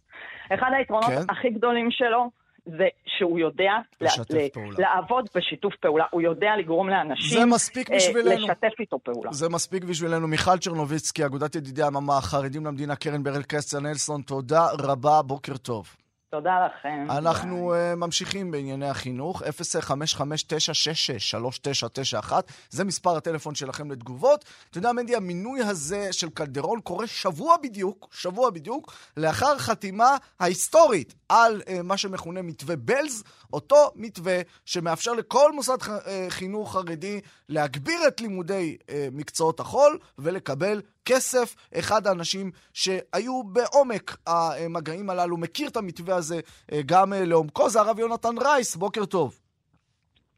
אחד היתרונות כן? הכי גדולים שלו, זה שהוא יודע ל- פעולה. לעבוד בשיתוף פעולה, הוא יודע לגרום לאנשים זה מספיק אה, בשבילנו. לשתף איתו פעולה. זה מספיק בשבילנו. מיכל צ'רנוביצקי, אגודת ידידי הממה, חרדים למדינה, קרן ברל כצנלסון, תודה רבה, בוקר טוב. תודה לכם. אנחנו uh, ממשיכים בענייני החינוך, 055-966-3991, זה מספר הטלפון שלכם לתגובות. אתה יודע, מנדי, המינוי הזה של קלדרון קורה שבוע בדיוק, שבוע בדיוק, לאחר חתימה ההיסטורית על uh, מה שמכונה מתווה בלז, אותו מתווה שמאפשר לכל מוסד uh, חינוך חרדי להגביר את לימודי uh, מקצועות החול ולקבל כסף. אחד האנשים שהיו בעומק המגעים הללו מכיר את המתווה הזה אה, גם אה, לעומקו, זה הרב יונתן רייס, בוקר טוב.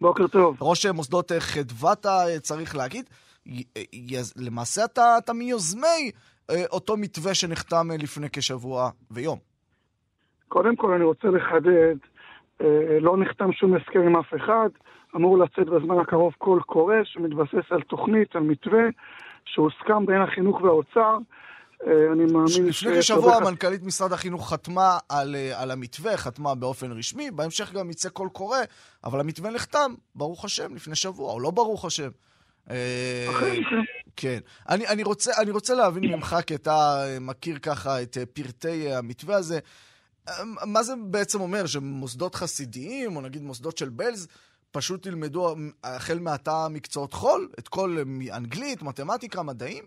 בוקר טוב. ראש אה, מוסדות אה, חדוותה, אה, צריך להגיד. אה, למעשה אתה, אתה מיוזמי אה, אותו מתווה שנחתם אה, לפני כשבוע ויום. קודם כל אני רוצה לחדד, אה, לא נחתם שום הסכם עם אף אחד, אמור לצאת בזמן הקרוב קול קורא שמתבסס על תוכנית, על מתווה, שהוסכם בין החינוך והאוצר. אה, אני מאמין לפני ש- כשבוע הרבה- מנכ"לית משרד החינוך חתמה על, אה, על המתווה, חתמה באופן רשמי, בהמשך גם יצא קול קורא, אבל המתווה נחתם, ברוך השם, לפני שבוע, או לא ברוך השם. אה, כן. אני, אני, רוצה, אני רוצה להבין ממך, כי אתה אה, מכיר ככה את אה, פרטי אה, המתווה הזה, אה, מה זה בעצם אומר? שמוסדות חסידיים, או נגיד מוסדות של בלז, פשוט ילמדו אה, החל מעתה מקצועות חול? את כל אה, אנגלית, מתמטיקה, מדעים?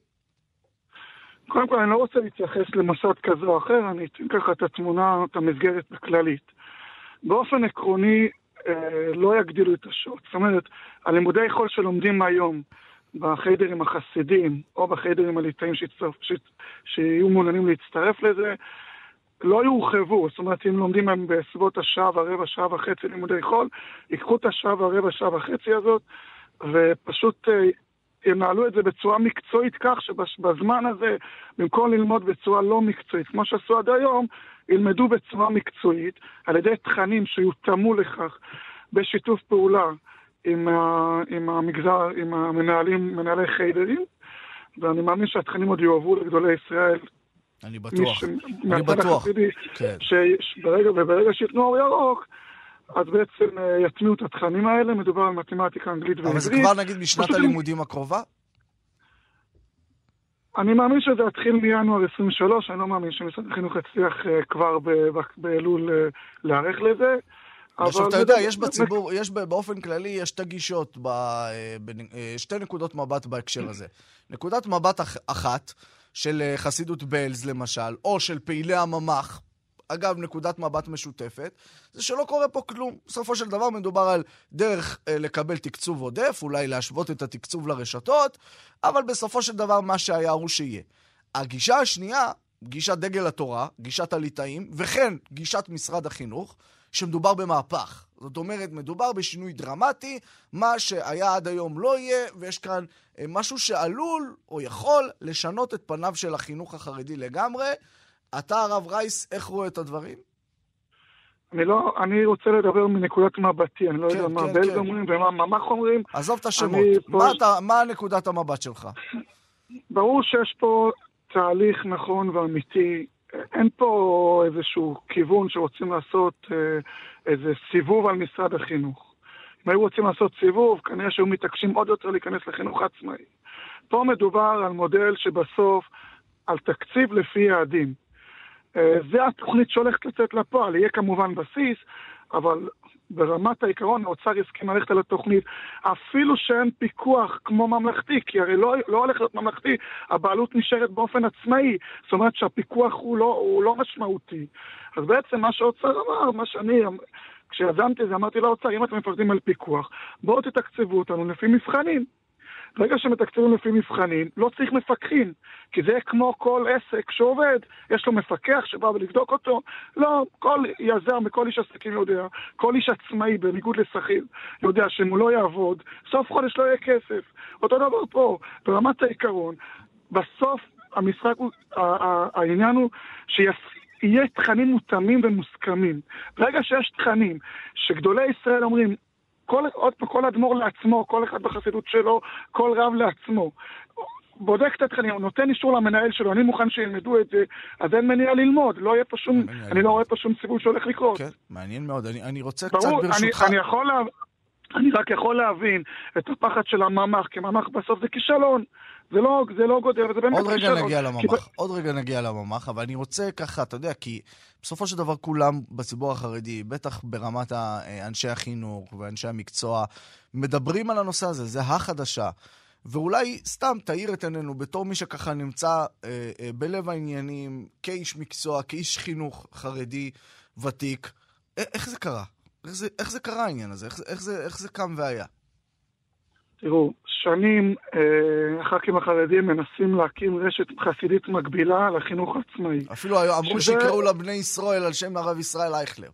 קודם כל אני לא רוצה להתייחס למוסד כזה או אחר, אני אתן ככה את התמונה, את המסגרת הכללית. באופן עקרוני, אה, לא יגדילו את השעות. זאת אומרת, הלימודי חול שלומדים היום בחיידרים החסידים, או בחיידרים הליטאים שיצטרף, ש, שיהיו מעוניינים להצטרף לזה, לא יורחבו. זאת אומרת, אם לומדים הם בסביבות השעה והרבע, שעה וחצי לימודי חול, ייקחו את השעה והרבע, שעה וחצי הזאת, ופשוט אה, ינהלו את זה בצורה מקצועית כך שבזמן הזה, במקום ללמוד בצורה לא מקצועית, כמו שעשו עד היום, ילמדו בצורה מקצועית, על ידי תכנים שיותאמו לכך בשיתוף פעולה עם, ה, עם המגזר, עם המנהלים, מנהלי חיידרים, ואני מאמין שהתכנים עוד יועברו לגדולי ישראל. אני בטוח. אני בטוח. כן. שברגע, וברגע שייתנו אור ירוק, אז בעצם אה, יטמיעו את התכנים האלה, מדובר על מתמטיקה, אנגלית ועברית. אבל זה כבר נגיד משנת הלימודים הקרובה? אני מאמין שזה יתחיל מינואר 23, אני לא מאמין שמשרד החינוך יצליח אה, כבר באלול אה, להיערך לזה. עכשיו, אתה יודע, יש בציבור, יש באופן כללי, יש שתי גישות, שתי נקודות מבט בהקשר הזה. נקודת מבט אח- אחת, של אה, חסידות בלז למשל, או של פעילי הממ"ח, אגב, נקודת מבט משותפת, זה שלא קורה פה כלום. בסופו של דבר מדובר על דרך אה, לקבל תקצוב עודף, אולי להשוות את התקצוב לרשתות, אבל בסופו של דבר מה שהיה הוא שיהיה. הגישה השנייה, גישת דגל התורה, גישת הליטאים, וכן גישת משרד החינוך, שמדובר במהפך. זאת אומרת, מדובר בשינוי דרמטי, מה שהיה עד היום לא יהיה, ויש כאן אה, משהו שעלול או יכול לשנות את פניו של החינוך החרדי לגמרי. אתה, הרב רייס, איך רואה את הדברים? אני לא, אני רוצה לדבר מנקודת מבטי, אני לא כן, יודע מה כן, כן. אומרים ומה ממ"ח אומרים. עזוב את השמות. פה- מה, אתה, מה נקודת המבט שלך? ברור שיש פה תהליך נכון ואמיתי. אין פה איזשהו כיוון שרוצים לעשות אה, איזה סיבוב על משרד החינוך. אם היו רוצים לעשות סיבוב, כנראה שהיו מתעקשים עוד יותר להיכנס לחינוך עצמאי. פה מדובר על מודל שבסוף, על תקציב לפי יעדים. אה, זה התוכנית שהולכת לצאת לפועל, יהיה כמובן בסיס, אבל ברמת העיקרון האוצר הסכים ללכת על התוכנית, אפילו שאין פיקוח כמו ממלכתי, כי הרי לא, לא הולך להיות ממלכתי, הבעלות נשארת באופן עצמאי, זאת אומרת שהפיקוח הוא לא, הוא לא משמעותי. אז בעצם מה שהאוצר אמר, מה שאני, כשיזמתי את זה, אמרתי לאוצר, אם אתם מפחדים על פיקוח, בואו תתקצבו אותנו לפי מבחנים. ברגע שמתקצבים לפי מבחנים, לא צריך מפקחים, כי זה כמו כל עסק שעובד, יש לו מפקח שבא ולבדוק אותו. לא, כל יזם וכל איש עסקים יודע, כל איש עצמאי, בניגוד לשכיר, יודע שאם הוא לא יעבוד, סוף חודש לא יהיה כסף. אותו דבר פה, ברמת העיקרון, בסוף המשחק הוא, העניין הוא שיהיה תכנים מותאמים ומוסכמים. ברגע שיש תכנים שגדולי ישראל אומרים, כל, עוד פעם, כל אדמו"ר לעצמו, כל אחד בחסידות שלו, כל רב לעצמו. בודק את התכנים, הוא נותן אישור למנהל שלו, אני מוכן שילמדו את זה, אז אין מניעה ללמוד, לא יהיה פה שום, מניעה אני. לא רואה פה שום סיבוב שהולך לקרות. כן, מעניין מאוד. אני, אני רוצה קצת ברור, אני, ברשותך... אני יכול. אני רק יכול להבין את הפחד של הממ"ח, כי ממ"ח בסוף זה כישלון. זה לא, זה לא גודר, זה באמת עוד רגע כישלון. נגיע כי לממ"ח, עוד רגע נגיע לממ"ח, אבל אני רוצה ככה, אתה יודע, כי בסופו של דבר כולם בציבור החרדי, בטח ברמת אנשי החינוך ואנשי המקצוע, מדברים על הנושא הזה, זה החדשה. ואולי סתם תאיר את עינינו בתור מי שככה נמצא אה, אה, בלב העניינים, כאיש מקצוע, כאיש חינוך חרדי ותיק, א- איך זה קרה? איך זה, איך זה קרה העניין הזה? איך, איך, זה, איך זה קם והיה? תראו, שנים אה, הח"כים החרדים מנסים להקים רשת חסידית מקבילה לחינוך העצמאי. אפילו היו- אמרו שזה- שיקראו לה בני ישראל על שם הרב ישראל אייכלר.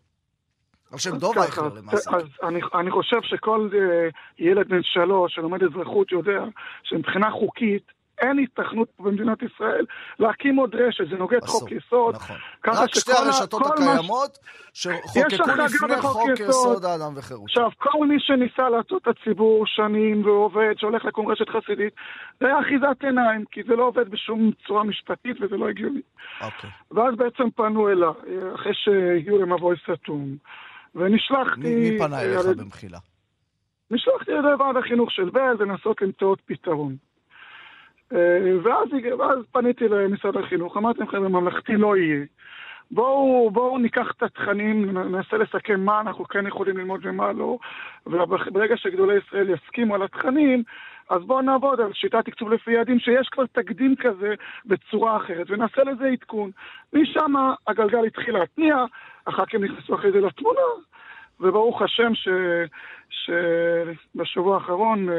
על שם דוב אייכלר למעשה. אז אני, אני חושב שכל אה, ילד בן שלוש שלומד אזרחות יודע שמבחינה חוקית אין התכנות פה במדינת ישראל להקים עוד רשת, זה נוגד חוק יסוד. נכון. רק שתי הרשתות הקיימות שחוקקו לפני חוק יסוד. האדם וחירותו. עכשיו, כל מי שניסה לעשות את הציבור שנים ועובד, שהולך לקום רשת חסידית, זה היה אחיזת עיניים, כי זה לא עובד בשום צורה משפטית וזה לא הגיוני. אוקיי. ואז בעצם פנו אליי, אחרי שהגיעו למבוי סתום, ונשלחתי... מי מי פנה אליך במחילה? נשלחתי על ידי ועד החינוך של בל לנסות למצוא עוד פתרון. אה, ואז, ואז פניתי למשרד החינוך, אמרתי להם, חבר'ה, ממלכתי לא יהיה. בואו, בואו ניקח את התכנים, ננסה לסכם מה אנחנו כן יכולים ללמוד ומה לא, וברגע שגדולי ישראל יסכימו על התכנים, אז בואו נעבוד על שיטת תקצוב לפי יעדים, שיש כבר תקדים כזה בצורה אחרת, ונעשה לזה עדכון. משם הגלגל התחיל להתניע, הח"כים נכנסו אחרי זה לתמונה, וברוך השם ש... שבשבוע האחרון אה,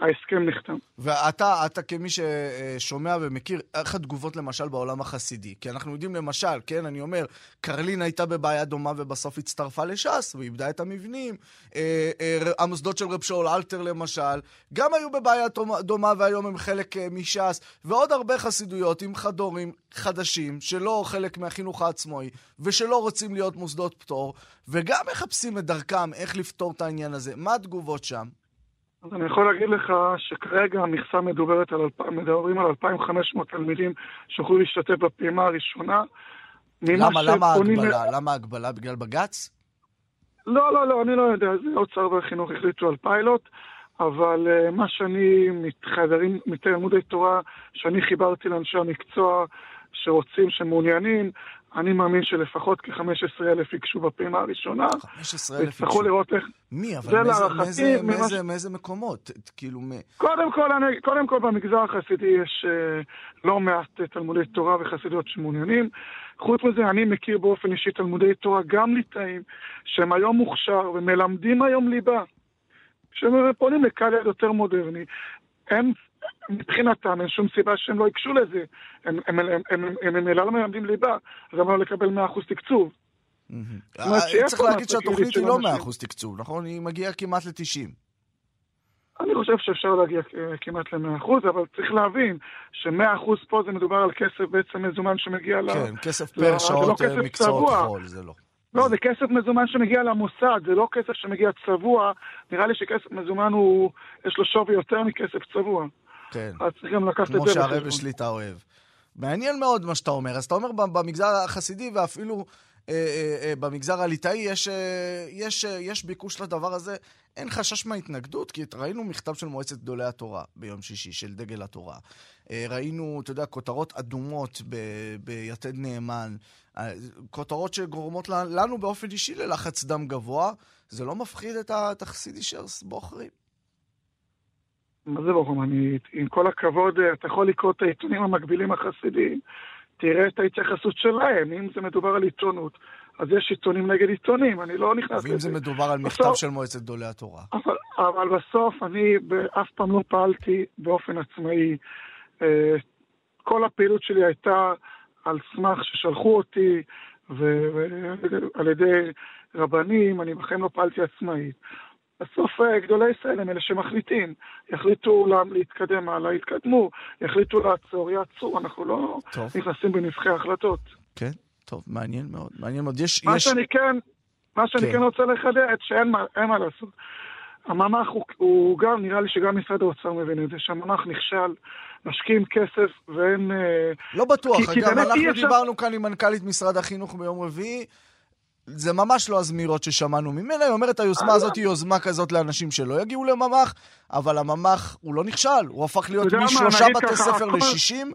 ההסכם נחתם. ואתה, אתה כמי ששומע ומכיר, איך התגובות למשל בעולם החסידי? כי אנחנו יודעים למשל, כן, אני אומר, קרלין הייתה בבעיה דומה ובסוף הצטרפה לש"ס ואיבדה את המבנים. אה, אה, המוסדות של רב שאול אלתר למשל, גם היו בבעיה דומה- והיום הם חלק אה, מש"ס, ועוד הרבה חסידויות עם חדורים חדשים, שלא חלק מהחינוך העצמאי, ושלא רוצים להיות מוסדות פטור, וגם מחפשים את דרכם איך לפתור את העניין הזה. מה התגובות שם? אז אני יכול להגיד לך שכרגע המכסה מדוברת על. מדברים על 2,500 תלמידים שיוכלו להשתתף בפעימה הראשונה. למה, למה ההגבלה? למה ההגבלה? בגלל בג"ץ? לא, לא, לא, אני לא יודע, זה האוצר והחינוך החליטו על פיילוט, אבל uh, מה שאני מתחברים מתלמודי תורה, שאני חיברתי לאנשי המקצוע שרוצים, שמעוניינים, אני מאמין שלפחות כ-15,000 ייגשו בפעימה הראשונה, 15,000 ויצטרכו לראות איך... מי? אבל זה מאיזה- מאיזה- ממה מאיזה- מאיזה מקומות? כאילו, מ- קודם כל, אני, קודם כל במגזר החסידי יש uh, לא מעט תלמודי תורה וחסידיות שמעוניינים. חוץ מזה, אני מכיר באופן אישי תלמודי תורה גם ליטאים, שהם היום מוכשר ומלמדים היום ליבה. כשהם פונים לקהל יד יותר מודרני, הם, מבחינתם, אין שום סיבה שהם לא ייגשו לזה. הם ממילא לא מלמדים ליבה, אז למה לא לקבל 100% תקצוב? אה, צריך להגיד שהתוכנית היא לא אנשים. 100% תקצוב, נכון? היא מגיעה כמעט ל-90. אני חושב שאפשר להגיע אה, כמעט ל-100%, אבל צריך להבין ש-100% פה זה מדובר על כסף בעצם מזומן שמגיע ל... כן, כסף לא, פר לא שעות אה, מקצועות. חול, זה לא. לא, זה כסף מזומן שמגיע למוסד, זה לא כסף שמגיע צבוע. נראה לי שכסף מזומן הוא, יש לו שווי יותר מכסף צבוע. כן. אז צריך גם לקחת את כמו זה בחשבון. שליטה אוהב. מעניין מאוד מה שאתה אומר. אז אתה אומר במגזר החסידי ואפילו אה, אה, אה, במגזר הליטאי יש, אה, יש, אה, יש ביקוש לדבר הזה. אין חשש מההתנגדות, כי ראינו מכתב של מועצת גדולי התורה ביום שישי, של דגל התורה. אה, ראינו, אתה יודע, כותרות אדומות ב- ביתד נאמן, אה, כותרות שגורמות לנו באופן אישי ללחץ דם גבוה. זה לא מפחיד את החסידי שרס בוחרים. מה זה ברור? אני, עם כל הכבוד, אה, אתה יכול לקרוא את העיתונים המקבילים החסידיים, תראה את ההתייחסות שלהם. אם זה מדובר על עיתונות, אז יש עיתונים נגד עיתונים, אני לא נכנס ואם זה מדובר על מכתב בסוף- של מועצת גדולי התורה. אבל, אבל בסוף אני אף פעם לא פעלתי באופן עצמאי. אה, כל הפעילות שלי הייתה על סמך ששלחו אותי ועל ידי רבנים, אני בחיים לא פעלתי עצמאית. בסוף אה, גדולי ישראל הם אלה שמחליטים. יחליטו לה- להתקדם הלאה, יתקדמו. יחליטו לעצור, יעצרו. אנחנו לא טוב. נכנסים בנבחי החלטות. כן, טוב, מעניין מאוד. מעניין מאוד. יש, מה יש... שאני כן, מה שאני כן. כן רוצה לחדד, שאין מה, מה לעשות. הממ"ח הוא, הוא גם, נראה לי שגם משרד האוצר מבין את זה, שהממ"ח נכשל, משקיעים כסף ואין... אה, לא בטוח, כי- כי אגב, באמת אנחנו דיברנו כאן עם מנכ"לית משרד החינוך ביום רביעי. זה ממש לא הזמירות ששמענו ממנה, היא אומרת, היוזמה הזאת היא יוזמה כזאת לאנשים שלא יגיעו לממ"ח, אבל הממ"ח הוא לא נכשל, הוא הפך להיות משלושה בתי ספר הכל- ל-60,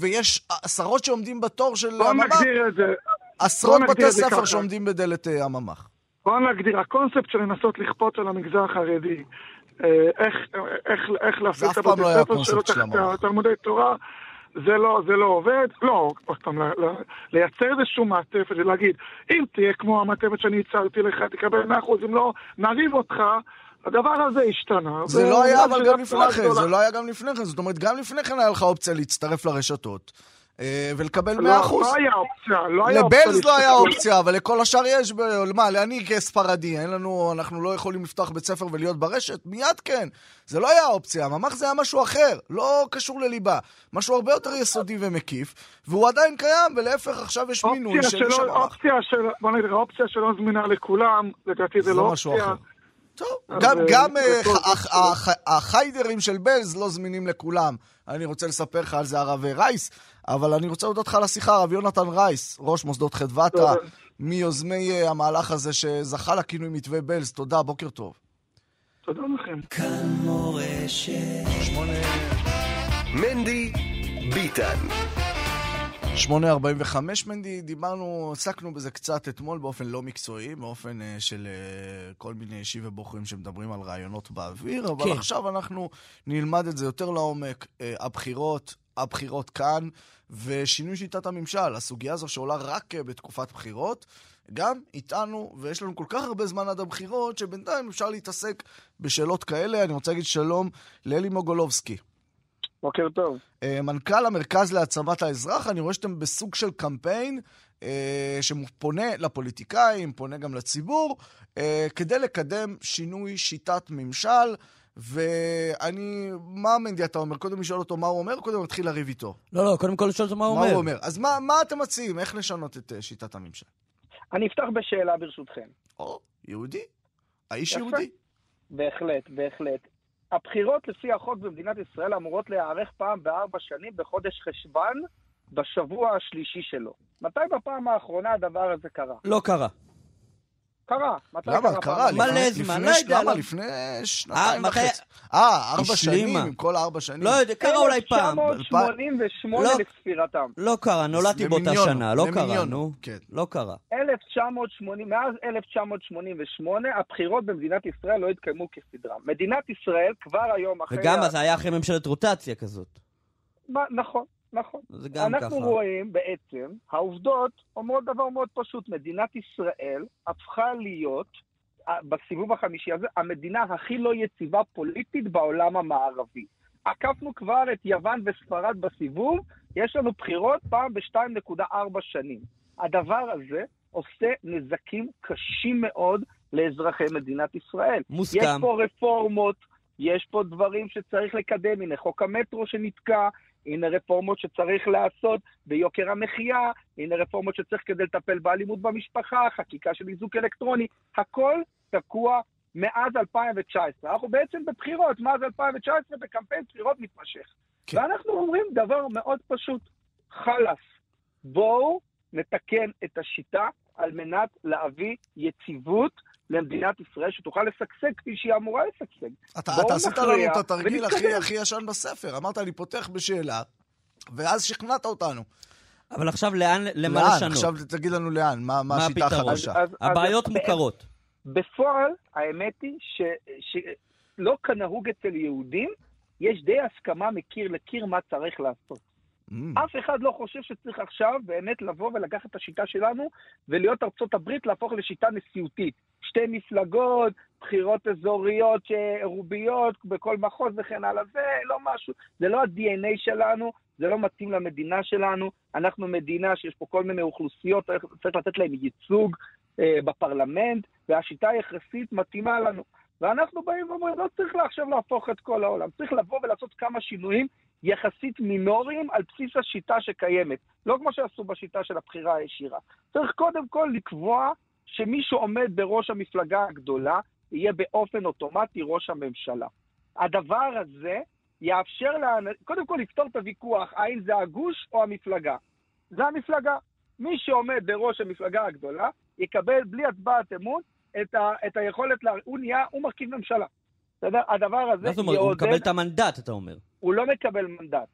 ויש עשרות שעומדים בתור של הממ"ח, עשרות בתי ספר. שעומדים בדלת אה, הממ"ח. בוא נגדיר, הקונספט של לנסות לכפות על המגזר החרדי, אה, איך, איך, איך להפעיל את הבתי לא ספר שלו של תחת הממ"ח. תלמודי תורה, זה לא, זה לא עובד. לא, עוד פעם, לייצר איזשהו מעטפת ולהגיד, אם תהיה כמו המעטפת שאני הצעתי לך, תקבל 100%, אם לא, נריב אותך. הדבר הזה השתנה. זה ו- לא היה אבל גם לפני כן. זה לא היה גם לפני כן, זאת אומרת, גם לפני כן היה לך אופציה להצטרף לרשתות ולקבל 100%. לא, לא היה אופציה, לא היה אופציה. לבלז לא היה. אופציה, אבל לכל השאר יש, מה, אני כספרדי, אין לנו, אנחנו לא יכולים לפתוח בית ספר ולהיות ברשת? מיד כן. זה לא היה אופציה, הממ"ח זה היה משהו אחר, לא קשור לליבה. משהו הרבה יותר יסודי ומקיף, והוא עדיין קיים, ולהפך, עכשיו יש מינוי אופציה של איש הממ"ח. אופציה של, בוא נגיד, האופציה שלא זמינה לכולם, לדעתי זה לא אופציה. טוב, גם, אה, גם אה, החיידרים של בלז לא זמינים לכולם. אני רוצה לספר לך על זה הרב רייס, אבל אני רוצה להודות לך על השיחה, הרב יונתן רייס, ראש מוסדות חדוותה. מיוזמי אה, המהלך הזה שזכה לכינוי מתווה בלז. תודה, בוקר טוב. תודה לכם. שמונה... מנדי ביטן. 8.45 מנדי, דיברנו, עסקנו בזה קצת אתמול באופן לא מקצועי, באופן uh, של uh, כל מיני אישי ובוחרים שמדברים על רעיונות באוויר, אבל כן. עכשיו אנחנו נלמד את זה יותר לעומק. Uh, הבחירות, הבחירות כאן, ושינוי שיטת הממשל, הסוגיה הזו שעולה רק uh, בתקופת בחירות, גם איתנו, ויש לנו כל כך הרבה זמן עד הבחירות, שבינתיים אפשר להתעסק בשאלות כאלה. אני רוצה להגיד שלום לאלי מוגולובסקי. בוקר טוב. אה, מנכ"ל המרכז להעצמת האזרח, אני רואה שאתם בסוג של קמפיין אה, שפונה לפוליטיקאים, פונה גם לציבור, אה, כדי לקדם שינוי שיטת ממשל. ואני, מה מנדי אתה אומר? קודם לשאול אותו מה הוא אומר, קודם נתחיל לריב איתו. לא, לא, קודם כל לשאול אותו מה הוא מה אומר. הוא אומר? אז מה, מה אתם מציעים? איך לשנות את אה, שיטת הממשל? אני אפתח בשאלה ברשותכם. או, יהודי? האיש יפה. יהודי? בהחלט, בהחלט. הבחירות לפי החוק במדינת ישראל אמורות להיערך פעם בארבע שנים בחודש חשוון, בשבוע השלישי שלו. מתי בפעם האחרונה הדבר הזה קרה? לא קרה. קרה. מתי למה? קרה? מלא זמן, לא יודע, למה? לא- לפני שנתיים אה, וחצי. אה, ארבע. שנים, עם כל ארבע שנים. לא יודע, קרה אולי פעם. 1988 לא. לספירתם. לא קרה, נולדתי באותה שנה, לא קרה, נו. כן. לא קרה. 1980, מאז 1988 הבחירות במדינת ישראל לא התקיימו כסדרם. מדינת ישראל כבר היום אחרי... וגם ה- אז היה אחרי ממשלת רוטציה כזאת. מה- נכון, נכון. זה גם אנחנו ככה. רואים בעצם, העובדות אומרות דבר מאוד פשוט. מדינת ישראל הפכה להיות, אה, בסיבוב החמישי הזה, המדינה הכי לא יציבה פוליטית בעולם המערבי. עקפנו כבר את יוון וספרד בסיבוב, יש לנו בחירות פעם ב-2.4 שנים. הדבר הזה עושה נזקים קשים מאוד לאזרחי מדינת ישראל. מוסכם. יש פה רפורמות, יש פה דברים שצריך לקדם, הנה חוק המטרו שנתקע, הנה רפורמות שצריך לעשות ביוקר המחיה, הנה רפורמות שצריך כדי לטפל באלימות במשפחה, חקיקה של איזוק אלקטרוני, הכל תקוע מאז 2019. אנחנו בעצם בבחירות, מאז 2019 בקמפיין בחירות מתמשך. כן. ואנחנו אומרים דבר מאוד פשוט, חלאס, בואו נתקן את השיטה על מנת להביא יציבות למדינת ישראל שתוכל לשגשג כפי שהיא אמורה לשגשג. אתה, אתה עשית לנו את התרגיל הכי. הכי ישן בספר. אמרת, אני פותח בשאלה, ואז שכנעת אותנו. אבל עכשיו לאן, למה לאן? לשנות? עכשיו תגיד לנו לאן, מה, מה מה השיטה? החדשה? אז- אז- הבעיות אז- מוכרות. בפועל, האמת היא שלא כנהוג אצל יהודים, יש די הסכמה מקיר לקיר מה צריך לעשות. Mm. אף אחד לא חושב שצריך עכשיו באמת לבוא ולקחת את השיטה שלנו ולהיות ארצות הברית להפוך לשיטה נשיאותית. שתי מפלגות, בחירות אזוריות, ש- רוביות בכל מחוז וכן הלאה, זה לא משהו, זה לא ה-DNA שלנו, זה לא מתאים למדינה שלנו. אנחנו מדינה שיש פה כל מיני אוכלוסיות, צריך, לתת להם ייצוג אה, בפרלמנט, והשיטה היחסית מתאימה לנו. ואנחנו באים ואומרים, לא צריך עכשיו להפוך את כל העולם, צריך לבוא ולעשות כמה שינויים יחסית מינוריים על בסיס השיטה שקיימת. לא כמו שעשו בשיטה של הבחירה הישירה. צריך קודם כל לקבוע שמי שעומד בראש המפלגה הגדולה יהיה באופן אוטומטי ראש הממשלה. הדבר הזה יאפשר, לה, קודם כל לפתור את הוויכוח, האם זה הגוש או המפלגה. זה המפלגה. מי שעומד בראש המפלגה הגדולה, יקבל בלי הצבעת אמון את, ה, את היכולת, לה, הוא נהיה, הוא מרכיב ממשלה. בסדר? הדבר הזה מה זאת אומרת? הוא מקבל את המנדט, אתה אומר. הוא לא מקבל מנדט.